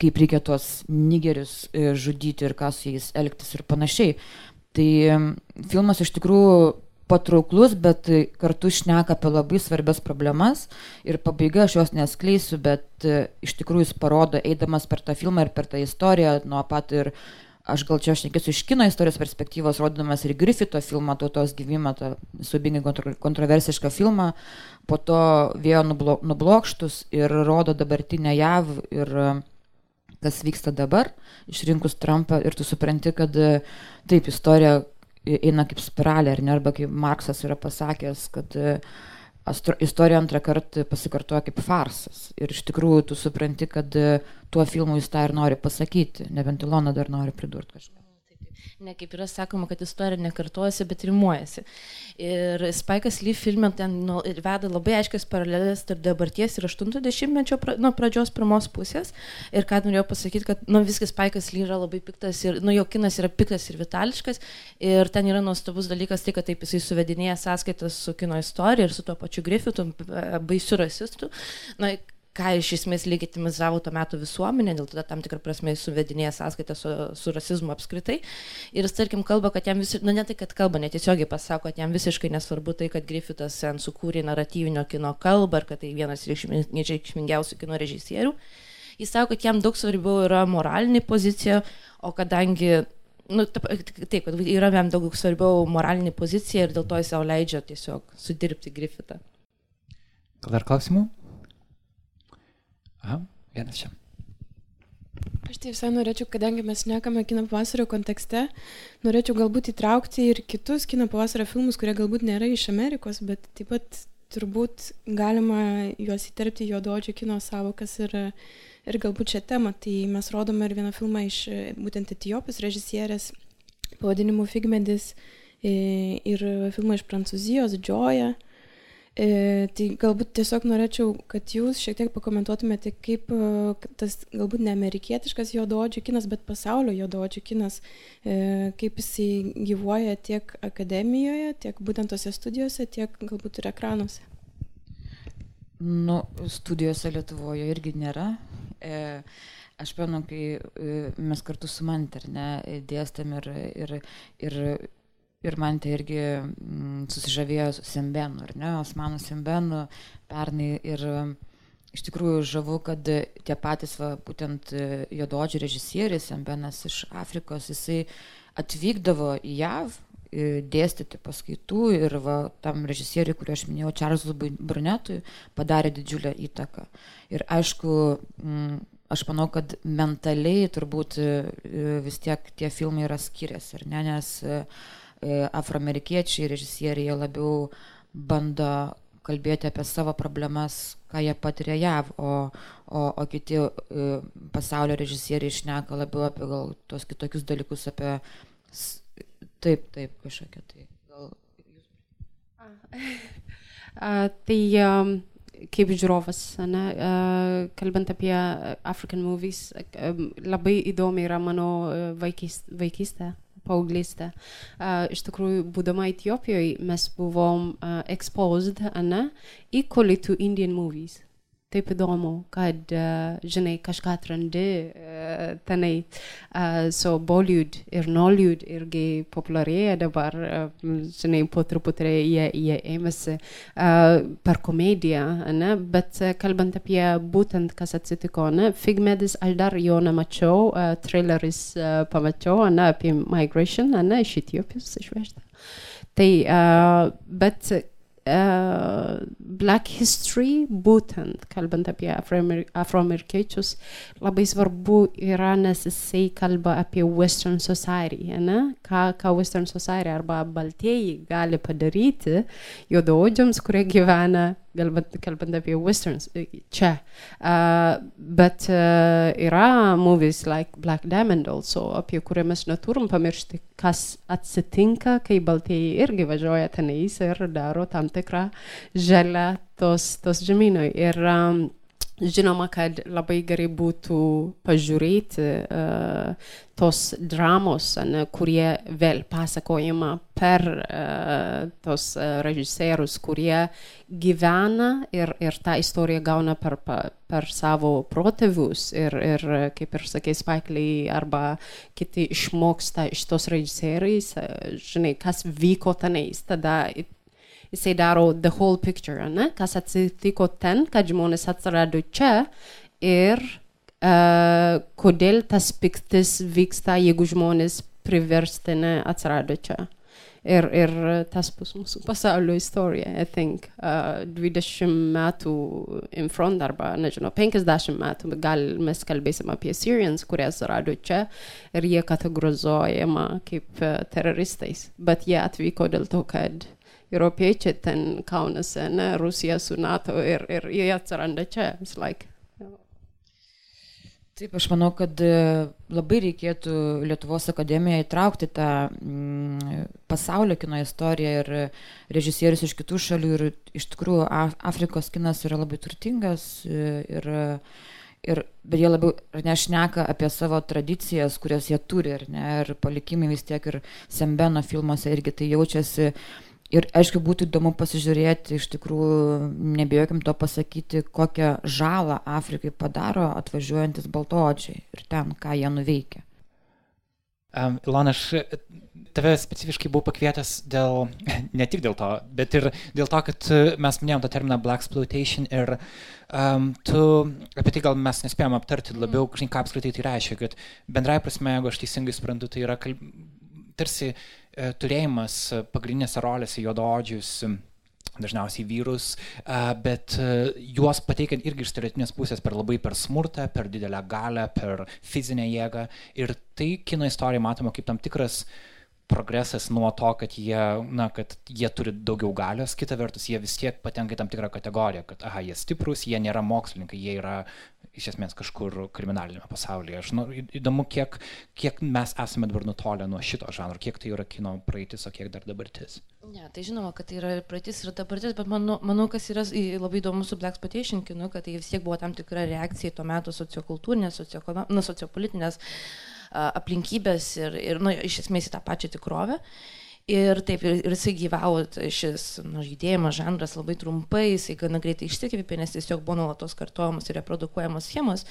[SPEAKER 3] kaip reikia tuos nigerius e, žudyti ir ką su jais elgtis ir panašiai. Tai filmas iš tikrųjų patrauklus, bet kartu šneka apie labai svarbias problemas. Ir pabaiga aš jos neskleisiu, bet e, iš tikrųjų jis parodo, eidamas per tą filmą ir per tą istoriją, nuo pat ir aš gal čia aš nekėsiu iš kino istorijos perspektyvos, rodydamas ir Griffito filmą, tautos gyvimą, tą subingai kontro, kontroversišką filmą, po to vėjo nublo, nublokštus ir rodo dabartinę JAV ir kas vyksta dabar, išrinkus Trumpą. Ir tu supranti, kad taip, istorija eina kaip spiralė, ar ne, arba kaip Marksas yra pasakęs, kad astro, istorija antrą kartą pasikartoja kaip farsas. Ir iš tikrųjų tu supranti, kad tuo filmu jis tą ir nori pasakyti, nebent Ilona dar nori pridurti kažką.
[SPEAKER 6] Ne kaip yra sakoma, kad istorija nekartojasi, bet rimuojasi. Ir Spaikas Lee filme ten nu, veda labai aiškias paralelės tarp dabarties ir 80-mečio pra, nuo pradžios pirmos pusės. Ir ką norėjau pasakyti, kad nu, viskas Spaikas Lee yra labai piktas ir, nu, jo kinas yra piktas ir vitališkas. Ir ten yra nuostabus dalykas tai, kad taip jisai suvedinėja sąskaitas su kino istorija ir su tuo pačiu Griffitu, baisiu rasistu. Na, ką iš esmės legitimizavo to meto visuomenė, dėl to tam tikrą prasme jis suvedinėja sąskaitą su, su rasizmu apskritai. Ir jis, tarkim, kalba, kad jam visiškai, na ne tai, kad kalba, netiesiogiai pasako, kad jam visiškai nesvarbu tai, kad Griffithas sen sukūrė naratyvinio kino kalbą ir kad tai vienas reikšmingiausių kino režisierių. Jis sako, kad jam daug svarbiau yra moralinė pozicija, o kadangi nu, taip, kad yra jam daug svarbiau moralinė pozicija ir dėl to jis savo leidžia tiesiog sudirbti Griffithą.
[SPEAKER 7] Gal dar klausimų? Aha, vienas čia.
[SPEAKER 9] Aš tai visai norėčiau, kadangi mes nekame kino pavasario kontekste, norėčiau galbūt įtraukti ir kitus kino pavasario filmus, kurie galbūt nėra iš Amerikos, bet taip pat turbūt galima juos įterpti juododžio kino savokas ir, ir galbūt šią temą. Tai mes rodome ir vieną filmą iš būtent Etijopijos režisierės pavadinimu Figmedis ir filmą iš Prancūzijos, Džoja. E, tai galbūt tiesiog norėčiau, kad jūs šiek tiek pakomentuotumėte, kaip e, tas galbūt ne amerikietiškas juododžių kinas, bet pasaulio juododžių kinas, e, kaip jisai gyvuoja tiek akademijoje, tiek būtent tose studijose, tiek galbūt ir ekranuose.
[SPEAKER 3] Nu, studijose Lietuvoje irgi nėra. E, aš pamenu, kai mes kartu su Manterne dėstėm ir, ir, ir ir man tai irgi mm, susižavėjo Sembenu, ar ne, Osmanų Sembenu pernai ir iš tikrųjų žavu, kad tie patys, va, būtent jododžių režisierius Sembenas iš Afrikos, jisai atvykdavo į JAV e, dėstyti paskaitų ir va, tam režisieriui, kurį aš minėjau, Čarlzui Brunetui, padarė didžiulę įtaką. Ir aišku, m, aš manau, kad mentaliai turbūt e, vis tiek tie filmai yra skiriasi, ne, nes e, afroamerikiečiai režisieriai jie labiau bando kalbėti apie savo problemas, ką jie patiria JAV, o, o, o kiti pasaulio režisieriai išneka labiau apie gal tos kitokius dalykus, apie Taip, taip, kažkokia tai. Gal jūs.
[SPEAKER 2] A, tai um, kaip žiūrovas, ne, uh, kalbant apie African movies, uh, labai įdomi yra mano vaikystė, vaikystė paauglystė. Uh, iš tikrųjų, būdama Etiopijoje, mes buvom uh, exposed, ne, equally to Indian movies taip įdomu, kad, uh, žinai, kažką atrandi uh, tenai. Uh, so Bollywood ir Nollywood irgi populiarėja dabar, uh, žinai, po truputį jie, jie ėmėsi uh, per komediją, ne? bet uh, kalbant apie būtent, kas atsitiko, ne? Figmedis aš dar jo nemačiau, uh, traileris uh, pamačiau, ne, apie migration, ne, iš Etiopijos išvežta. Tai, uh, bet Black History, būtent kalbant apie afroamerikiečius, labai svarbu yra, nes jisai kalba apie Western Society, ne? ką, ką Western Society arba baltieji gali padaryti juodaodžiams, kurie gyvena kalbant, kalbant apie westerns čia. Uh, bet uh, yra movies like Black Diamond also, apie kurią mes neturim pamiršti, kas atsitinka, kai baltieji irgi važiuoja tenais ir daro tam tikrą želę tos, tos žemynui. Ir um, žinoma, kad labai gerai būtų pažiūrėti uh, tos dramos, ne, kurie vėl pasakojama per uh, tos uh, režisierius, kurie gyvena ir, ir tą istoriją gauna per, per savo protėvius ir, ir kaip ir sakė Spaikliai, arba kiti išmoksta iš tos režisieriais, uh, žinai, kas vyko tenais, tada jisai daro the whole picture, ne? kas atsitiko ten, kad žmonės atsirado čia ir uh, kodėl tas piktis vyksta, jeigu žmonės priversti ne atsirado čia. Ir, ir tas bus mūsų pasaulio istorija, I think. Uh, 20 metų in front arba, nežinau, 50 metų gal mes kalbėsim apie Syrians, kurie atsirado čia ir jie kategorizuojama kaip uh, teroristais. Bet jie atvyko dėl to, kad uh, europiečiai ten kaunasi, ne, Rusija su NATO ir, ir jie atsiranda čia. Like,
[SPEAKER 3] Taip, aš manau, kad e, labai reikėtų Lietuvos akademijoje įtraukti tą mm, pasaulio kino istoriją ir režisierius iš kitų šalių. Ir iš tikrųjų Afrikos kinas yra labai turtingas e, ir, ir bet jie labiau nešneka apie savo tradicijas, kurias jie turi, ne, ir palikimai vis tiek ir Sembeno filmuose irgi tai jaučiasi Ir aišku, būtų įdomu pasižiūrėti, iš tikrųjų, nebijokim to pasakyti, kokią žalą Afrikai padaro atvažiuojantis baltoodžiai ir ten, ką jie nuveikia.
[SPEAKER 7] Um, Ilona, aš tave specifiškai buvau pakvietęs dėl, ne tik dėl to, bet ir dėl to, kad mes minėjom tą terminą Black Exploitation ir um, tu apie tai gal mes nespėjom aptarti labiau, ką apskritai tai reiškia, kad bendrai prasme, jeigu aš teisingai suprantu, tai yra kalb... tarsi uh, turėjimas pagrindinėse rolėse juododžius dažniausiai vyrus, e, bet e, juos pateikiant irgi iš stereotinės pusės per labai per smurtą, per didelę galę, per fizinę jėgą. Ir tai kino istorija matoma kaip tam tikras progresas nuo to, kad jie, na, kad jie turi daugiau galios, kita vertus jie vis tiek patenka į tam tikrą kategoriją, kad, aha, jie stiprus, jie nėra mokslininkai, jie yra iš esmės kažkur kriminalinėme pasaulyje. Aš nu, įdomu, kiek, kiek mes esame dabar nutolę nuo šito žanro, kiek tai yra kino praeitis, o kiek dar dabartis.
[SPEAKER 6] Ne, tai žinoma, kad tai yra praeitis ir dabartis, bet manau, manau kas yra labai įdomu su Black Spotation kinu, kad tai vis tiek buvo tam tikra reakcija į to metu sociokultūrinės, sociopolitinės aplinkybės ir, ir nu, iš esmės į tą pačią tikrovę. Uh, Ir taip, ir, ir jisai gyvavo, šis nu, judėjimas, žanras labai trumpai, jisai gana greitai išsikvėpė, nes tiesiog buvo nuolatos kartojamos ir reprodukuojamos schemos.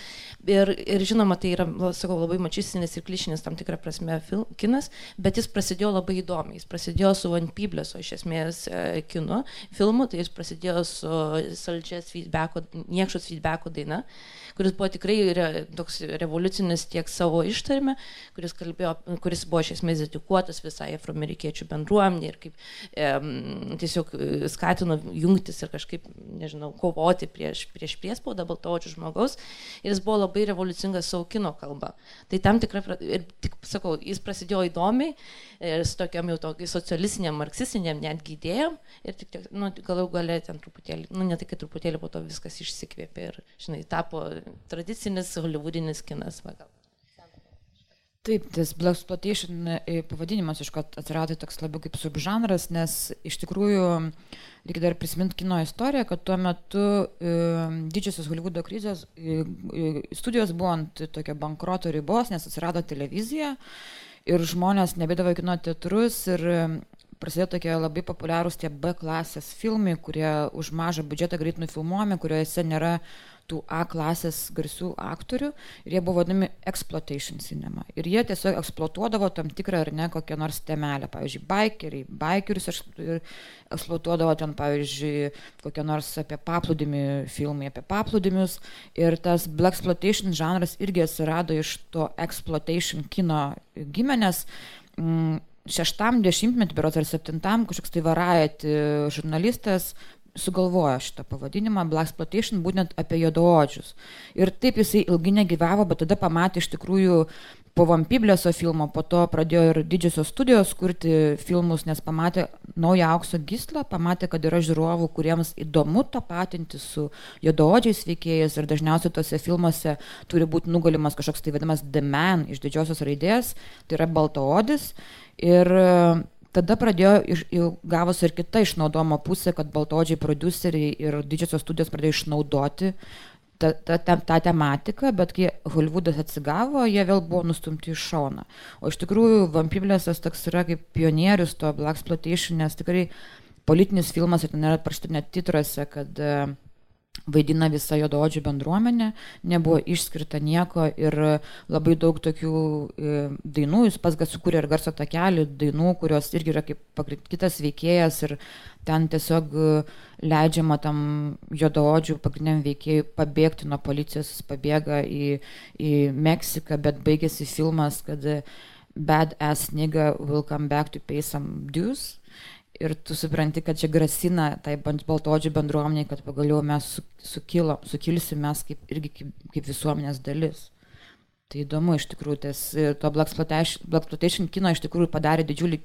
[SPEAKER 6] Ir, ir žinoma, tai yra, sakau, labai mačistinis ir klišinis tam tikrą prasme fil, kinas, bet jis prasidėjo labai įdomiai. Jis prasidėjo su Van Pibleso iš esmės e, kinu, filmu, tai jis prasidėjo su Saldžias feedbacko, niekšos feedbacko daina kuris buvo tikrai re, toks revoliucinis tiek savo ištarime, kuris, kalbėjo, kuris buvo iš esmės dedikuotas visai afroamerikiečių amerikiečių bendruomenė ir kaip e, tiesiog skatino jungtis ir kažkaip, nežinau, kovoti prieš, prieš priespaudą baltoodžių žmogaus. Ir jis buvo labai revoliucingas savo kino kalba. Tai tam tikra, ir tik sakau, jis prasidėjo įdomiai, su tokiam jau tokiai socialistiniam, marksistiniam netgi idėjom ir tik, nu, galų galę ten truputėlį, nu, ne kad truputėlį po to viskas išsikvėpė ir, žinai, tapo tradicinis holivudinis kinas. Va, gal.
[SPEAKER 3] Taip, tas Black Exploitation pavadinimas iš ko atsirado toks labiau kaip subžanras, nes iš tikrųjų reikia dar prisiminti kino istoriją, kad tuo metu e, didžiosios Hollywoodo krizės e, studijos buvo ant tokio bankroto ribos, nes atsirado televizija ir žmonės nebėdavo kino teatrus ir prasidėjo tokie labai populiarūs tie B klasės filmai, kurie už mažą biudžetą greit nufilmuojami, kuriuose nėra tų A klasės garsių aktorių ir jie buvo vadinami exploitation cinema. Ir jie tiesiog eksploatuodavo tam tikrą ar ne kokią nors temelę. Pavyzdžiui, bikeriai, bikerius eksploatuodavo ten, pavyzdžiui, kokią nors apie paplūdimį filmai, apie paplūdimius. Ir tas black exploitation žanras irgi atsirado iš to exploitation kino gimenės. Mm, šeštam dešimtmetį, berots ar septintam, kažkoks tai varajati žurnalistas sugalvojo šitą pavadinimą Black Exploitation būtent apie juodaodžius. Ir taip jisai ilgai negyvavo, bet tada pamatė iš tikrųjų po Vampiblėso filmo, po to pradėjo ir didžiosios studijos kurti filmus, nes pamatė naują aukso gislą, pamatė, kad yra žiūrovų, kuriems įdomu tapatinti su juodaodžiais veikėjais ir dažniausiai tose filmuose turi būti nugalimas kažkoks tai vadinamas The Man iš didžiosios raidės, tai yra baltaodis. Ir tada pradėjo iš, jau gavosi ir kita išnaudojimo pusė, kad baltodžiai produceriai ir didžiosios studijos pradėjo išnaudoti tą, tą, tą, tą tematiką, bet kai Hollywoodas atsigavo, jie vėl buvo nustumti į šoną. O iš tikrųjų Vampiblėsas toks yra kaip pionierius to Black Exploitation, nes tikrai politinis filmas ir ten yra parašyta net titruose, kad uh, vaidina visa juodaodžių bendruomenė, nebuvo išskirta nieko ir labai daug tokių e, dainų, jis pats sukūrė ir garso takelį, dainų, kurios irgi yra kaip kitas veikėjas ir ten tiesiog e, leidžiama tam juodaodžių pagrindiniam veikėjui pabėgti nuo policijos, jis pabėga į, į Meksiką, bet baigėsi filmas, kad bad ass nigga will come back to pay some dues ir tu supranti, kad čia grasina tai baltodžių bendruomeniai, kad pagaliau mes sukilo, sukilsim mes kaip, irgi kaip, kaip visuomenės dalis. Tai įdomu iš tikrųjų, tas to Exploitation, Black Exploitation kino iš tikrųjų padarė didžiulį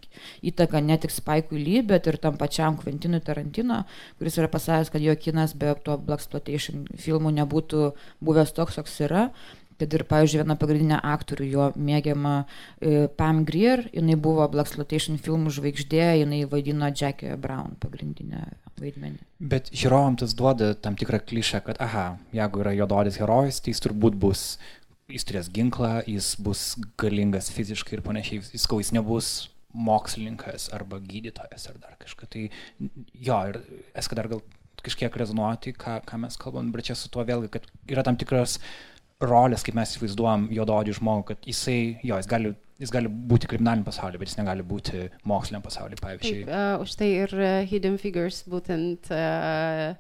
[SPEAKER 3] įtaką ne tik Spike'ui Lee, bet ir tam pačiam Quentinui Tarantino, kuris yra pasakęs, kad jo kinas be to Black Exploitation filmų nebūtų buvęs toks, koks yra kad ir, pavyzdžiui, viena pagrindinė aktorių, jo mėgiama e, Pam Grier, jinai buvo Black Exploitation filmų žvaigždė, jinai vaidino Jackie Brown pagrindinę vaidmenį.
[SPEAKER 7] Bet žiūrovam tas duoda tam tikrą klišę, kad, aha, jeigu yra juododis herojus, tai jis turbūt bus, jis turės ginklą, jis bus galingas fiziškai ir panašiai, jis, jis nebus mokslininkas arba gydytojas ar dar kažką. Tai jo, ir eska dar gal kažkiek rezonuoti, ką, ką mes kalbam, bet čia su tuo vėlgi, kad yra tam tikras uh, rolės, kaip mes įsivaizduojam juododį žmogų, kad jisai, jo, jis gali, jis gali būti kriminaliniam pasaulyje, bet jis negali būti moksliniam pasaulyje, pavyzdžiui.
[SPEAKER 2] Taip, uh, už tai ir uh, Hidden Figures būtent, uh,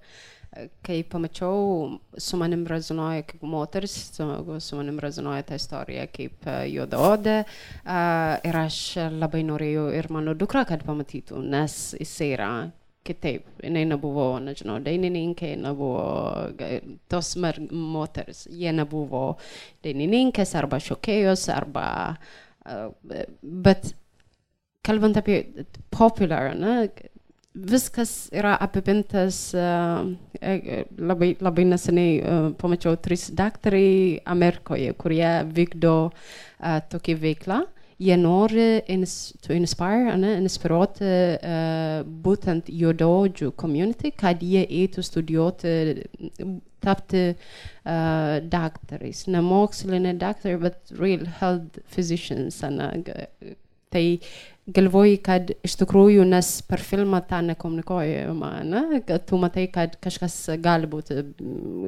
[SPEAKER 2] kai pamačiau, su manim rezonuoja kaip moteris, su, su manim rezonuoja ta istorija kaip uh, juododė uh, ir aš labai norėjau ir mano dukra, kad pamatytų, nes jisai yra kitaip. Jinai nebuvo, nežinau, dainininkė, nebuvo tos mer, moters, jie nebuvo dainininkės arba šokėjos, arba, uh, bet kalbant apie popular, ne, viskas yra apipintas, uh, labai, labai neseniai pamačiau tris daktarai Amerikoje, kurie vykdo tokį veiklą jie nori ins, to inspire, ne, inspiruoti uh, būtent juododžių community, kad jie eitų studijuoti, tapti uh, daktarais, ne moksliniai daktarai, bet real health physicians. Ne, tai galvoju, kad iš tikrųjų, nes per filmą tą nekomunikuojama, ne, kad tu matai, kad kažkas gali būti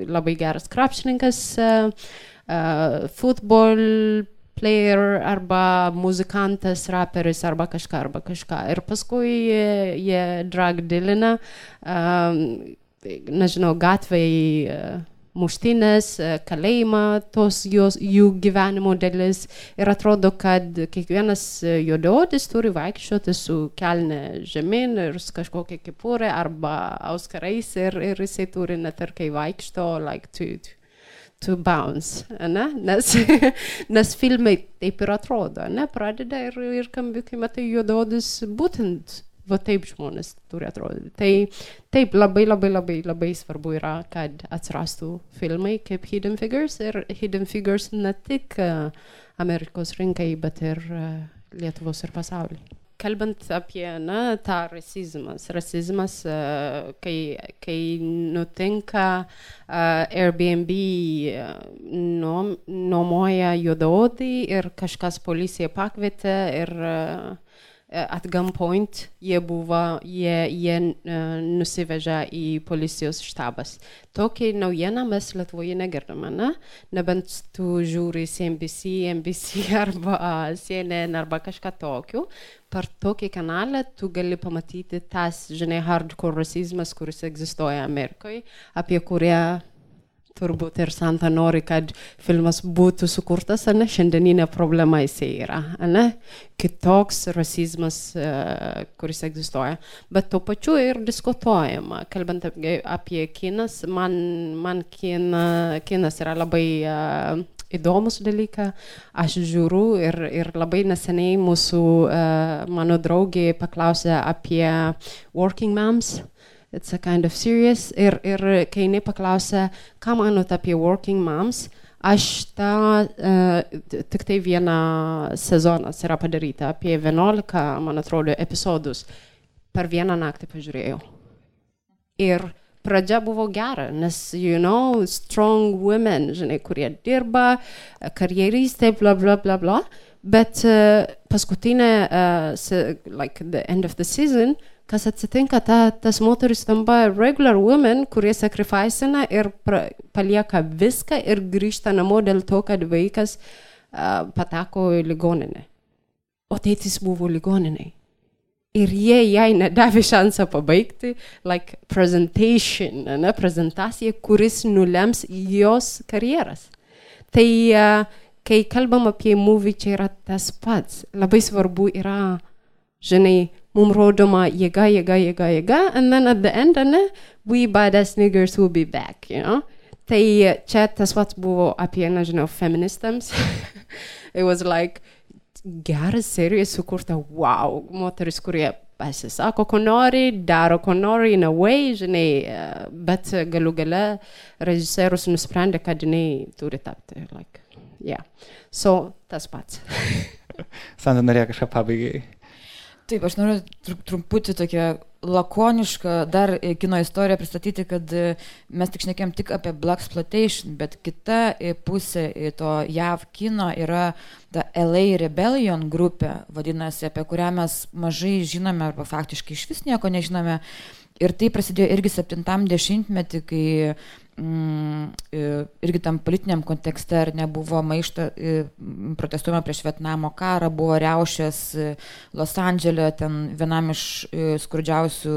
[SPEAKER 2] labai geras krepšininkas, uh, uh, futbol player arba muzikantas, raperis arba kažką, arba kažką. Ir paskui jie, jie drag dilina, um, nežinau, gatvėje muštinės, e, kalėjimą, tos jos, jų gyvenimo dalis. Ir atrodo, kad kiekvienas e, juododis turi vaikščioti su kelne žemyn ir su kažkokia kepurė arba auskarais ir, ir jisai turi net ir kai vaikšto, like, to, to bounce, ne? Nes, nes filmai taip ir atrodo, ne? Pradeda ir, ir kai matai juododis būtent va taip žmonės turi atrodyti. Tai taip labai labai labai labai svarbu yra, kad atsirastų filmai kaip Hidden Figures ir Hidden Figures ne tik uh, Amerikos rinkai, bet ir uh, Lietuvos ir pasauliui. Kalbant apie na, tą rasizmas, rasizmas, uh, kai, kai nutinka uh, Airbnb uh, nuom, nuomoja juododį ir kažkas policija pakvietė ir uh, at gunpoint jie buvo, jie, jie uh, nusivežė į policijos štabas. Tokį naujieną mes Lietuvoje negirdame, ne? Nebent tu žiūri CNBC, NBC arba CNN arba kažką tokiu. Per tokį kanalą tu gali pamatyti tas, žinai, hardcore rasizmas, kuris egzistuoja Amerikoje, apie kurią turbūt ir Santa nori, kad filmas būtų sukurtas, ar ne, šiandieninė problema jisai yra, ne, kitoks rasizmas, uh, kuris egzistuoja. Bet tuo pačiu ir diskutuojama, kalbant apie, apie kinas, man, man kina, kinas yra labai uh, įdomus dalykas, aš žiūriu ir, ir labai neseniai mūsų, uh, mano draugė paklausė apie Working Moms. Uh, it's a kind of serious. Ir, ir kai jinai paklausė, ką manot apie working moms, aš tą, uh, tik tai vieną sezonas yra padaryta, apie 11, man atrodo, epizodus. Per vieną naktį pažiūrėjau. Ir pradžia buvo gera, nes, you know, strong women, žinai, kurie dirba, karjeristai, bla, bla, bla, bla. Bet uh, paskutinė, uh, like the end of the season, kas atsitinka, ta, tas moteris tampa regular woman, kurie sakrifisina ir pra, palieka viską ir grįžta namo dėl to, kad vaikas uh, pateko į ligoninę. O tėtis buvo ligoniniai. Ir jie jai nedavė šansą pabaigti, like presentation, ne, prezentacija, kuris nulems jos karjeras. Tai uh, kai kalbam apie movie, čia yra tas pats. Labai svarbu yra, žinai, mum rodoma jėga, jėga, jėga, jėga, and then at the end, ne, we badass niggers will be back, you know. Tai čia tas pats buvo apie, nežinau, feministams. It was like geras serija sukurta, wow, moteris, kurie pasisako, ko nori, daro, ko nori, in a way, žinai, bet galų gale režisierius nusprendė, kad jinai turi tapti. Like, yeah. So, tas pats.
[SPEAKER 7] Sandra norėjo kažką pabaigai.
[SPEAKER 3] Taip, aš noriu truputį tokią lakonišką dar e, kino istoriją pristatyti, kad e, mes tik šnekėm tik apie Black Exploitation, bet kita e, pusė to JAV kino yra ta LA Rebellion grupė, vadinasi, apie kurią mes mažai žinome arba faktiškai iš vis nieko nežinome. Ir tai prasidėjo irgi 70-metį, kai irgi tam politiniam kontekste ar nebuvo maišto, protestuojama prieš Vietnamo karą, buvo riaušės Los Andželė, ten vienam iš skurdžiausių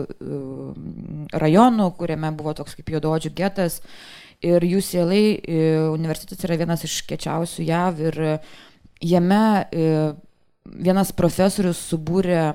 [SPEAKER 3] rajonų, kuriame buvo toks kaip juododžių getas. Ir UCLA universitetas yra vienas iš kečiausių JAV ir jame vienas profesorius subūrė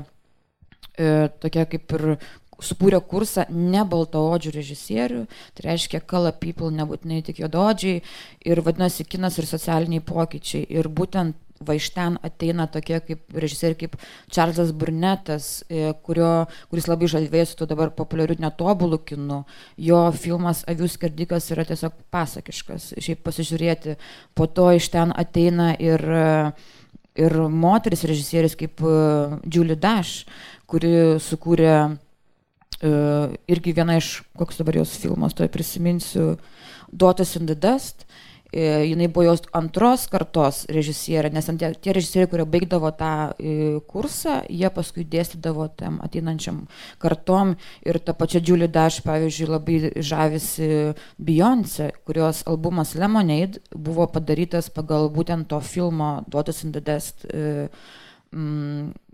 [SPEAKER 3] tokia kaip ir subūrė kursą ne baltaodžių režisierių, tai reiškia color people, nebūtinai tik juododžiai, ir vadinasi kinas ir socialiniai pokyčiai. Ir būtent va iš ten ateina tokie kaip režisieriai kaip Čarlzas Burnetas, e, kurio, kuris labai žavėjosi tuo dabar populiariu netobulų kinu. Jo filmas Avių skerdikas yra tiesiog pasakiškas, šiaip pasižiūrėti. Po to iš ten ateina ir, ir moteris režisieris kaip e, Julie Dash, kuri sukūrė irgi viena iš, koks dabar jos filmas, to prisiminsiu, Daughters in the Dust. Jinai buvo jos antros kartos režisierė, nes tie, tie režisieriai, kurie baigdavo tą kursą, jie paskui dėstydavo tam ateinančiam kartom. Ir ta pačia Julie Dash, pavyzdžiui, labai žavisi Beyoncé, kurios albumas Lemonade buvo padarytas pagal būtent to filmo Daughters in the Dust.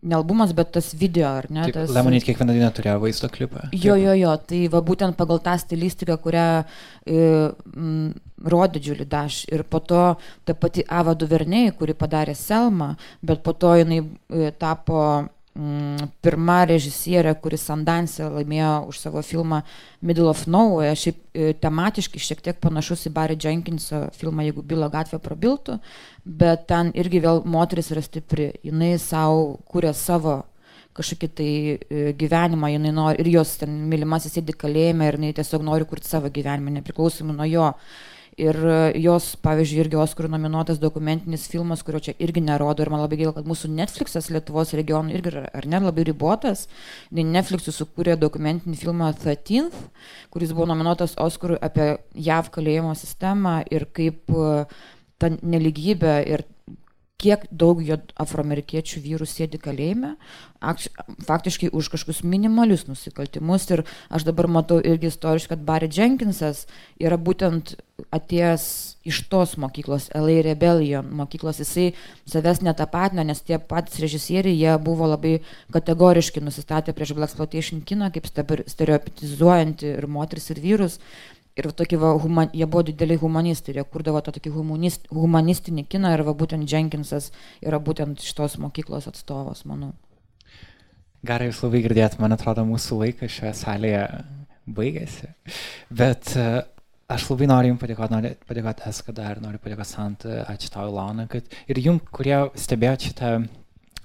[SPEAKER 3] Ne albumas, bet tas video, ar ne?
[SPEAKER 7] Tas... Lemonade kiekvieną dieną turėjo vaizdo klipą.
[SPEAKER 3] Jo, jo, jo, tai va būtent pagal tą stilistiką, kurią e, m, rodė Julie Dash ir po to ta pati Ava Duvernay, kuri padarė Selma, bet po to jinai e, tapo pirma režisierė, kuris Sundance laimėjo už savo filmą Middle of Nowhere, šiaip e, tematiškai šiek tiek panašus į Barry Jenkinso filmą, jeigu Bilo gatvė prabiltų, bet ten irgi vėl moteris yra stipri, jinai savo kūrė savo kažkokį tai e, gyvenimą, jinai nori, ir jos ten mylimasis sėdi kalėjime ir jinai tiesiog nori kurti savo gyvenimą, nepriklausomai nuo jo. Ir e, jos, pavyzdžiui, irgi Oskarų nominuotas dokumentinis filmas, kurio čia irgi nerodo. Ir man labai gaila, kad mūsų Netflixas Lietuvos regionų irgi ar ne, labai ribotas. Netflix'us sukūrė dokumentinį filmą 13th, kuris buvo nominuotas Oskarų apie JAV kalėjimo sistemą ir kaip e, ta neligybė ir kiek daug jo afroamerikiečių vyrų sėdi kalėjime, faktiškai už kažkokius minimalius nusikaltimus. Ir aš dabar matau irgi istoriškai, kad Barry Jenkinsas yra būtent atėjęs iš tos mokyklos, LA Rebellion mokyklos, jisai savęs netapatina, nes tie patys režisieriai, jie buvo labai kategoriškai nusistatę prieš Black Exploitation kiną, kaip stereotipizuojantį ir moteris, ir vyrus. Ir tokį, va, human, jie buvo dideliai humanistai, jie kurdavo tą tokį humanist, humanistinį kiną ir va, būtent Jenkinsas yra būtent šitos mokyklos atstovas, manau.
[SPEAKER 1] Gerai, jūs labai girdėt, man atrodo, mūsų laikas šioje salėje baigėsi. Bet uh, aš labai noriu Jums padėkoti, noriu padėkoti Eskada ir noriu padėkoti Sant, ačiū tau, Ilona, kad ir Jums, kurie stebėjote šitą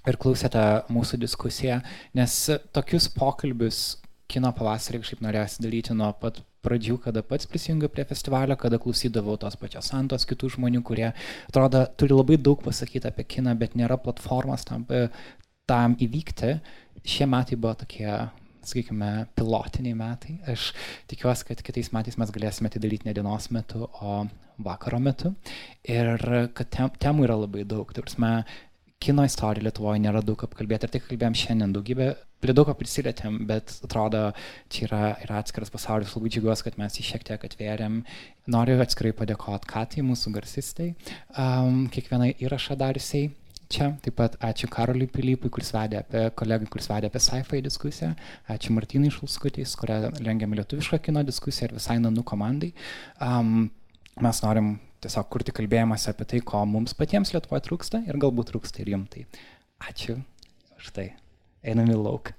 [SPEAKER 1] ir klausėte mūsų diskusiją, nes tokius pokalbius kino pavasarį kažkaip norėjosi daryti nuo pat pradžių, kada pats prisijungiau prie festivalio, kada klausydavau tos pačios santos kitų žmonių, kurie, atrodo, turi labai daug pasakyti apie kiną, bet nėra platformos tam, e, tam įvykti. Šie metai buvo tokie, sakykime, pilotiniai metai. Aš tikiuosi, kad kitais metais mes galėsime tai daryti ne dienos metu, o vakaro metu. Ir kad tem, temų yra labai daug. Tarsi, kino istorija Lietuvoje nėra daug apkalbėta ir tai kalbėjom šiandien daugybę, prie daug ko prisilietėm, bet atrodo, čia yra, yra atskiras pasaulis, labai džiaugiuosi, kad mes jį šiek tiek atvėrėm. Noriu atskirai padėkoti Katai, mūsų garsistai, um, kiekvieną įrašą darysiai. Čia taip pat ačiū Karoliui Pilypui, kuris vedė apie kolegai, kuris vedė apie sci-fi diskusiją. Ačiū Martynai Šulskutės, kurią rengiame lietuvišką kino diskusiją ir visai nanų komandai. Um, mes norim tiesiog kurti kalbėjimas apie tai, ko mums patiems Lietuvoje trūksta ir galbūt trūksta ir jums. Tai ačiū už tai. Einam į lauką.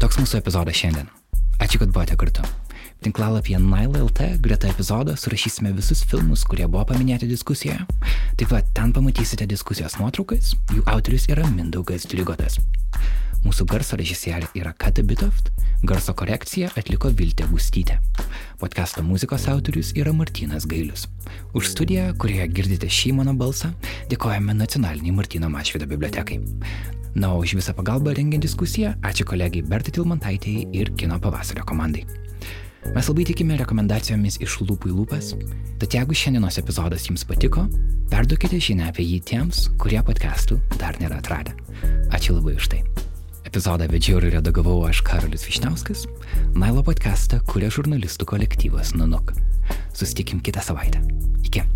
[SPEAKER 10] Toks mūsų epizodas šiandien. Ačiū, kad buvote kartu. Tinklalapyje Nile.lt greta epizodo surašysime visus filmus, kurie buvo paminėti diskusijoje. Taip pat ten pamatysite diskusijos nuotraukas, jų autorius yra Mindaugas Dligotas. Mūsų garso režisierė yra Kata Bitoft, garso korekciją atliko Viltė Gustytė. Podcast'o muzikos autorius yra Martinas Gailius. Už studiją, kurioje girdite šį mano balsą, dėkojame Nacionaliniai Martino Mašvido bibliotekai. Na, o už visą pagalbą rengiant diskusiją, ačiū kolegijai Bertai Tilmantaitėjai ir Kino pavasario komandai. Mes labai tikime rekomendacijomis iš lūpų į lūpas, tad jeigu šiandienos epizodas jums patiko, perduokite žinę apie jį tiems, kurie podcastų dar nėra atradę. Ačiū labai už tai. Epizodą vedžiau ir redagavau aš Karolis Višniauskas, Nailo podcastą kuria žurnalistų kolektyvas Nunuk. Susitikim kitą savaitę. Iki.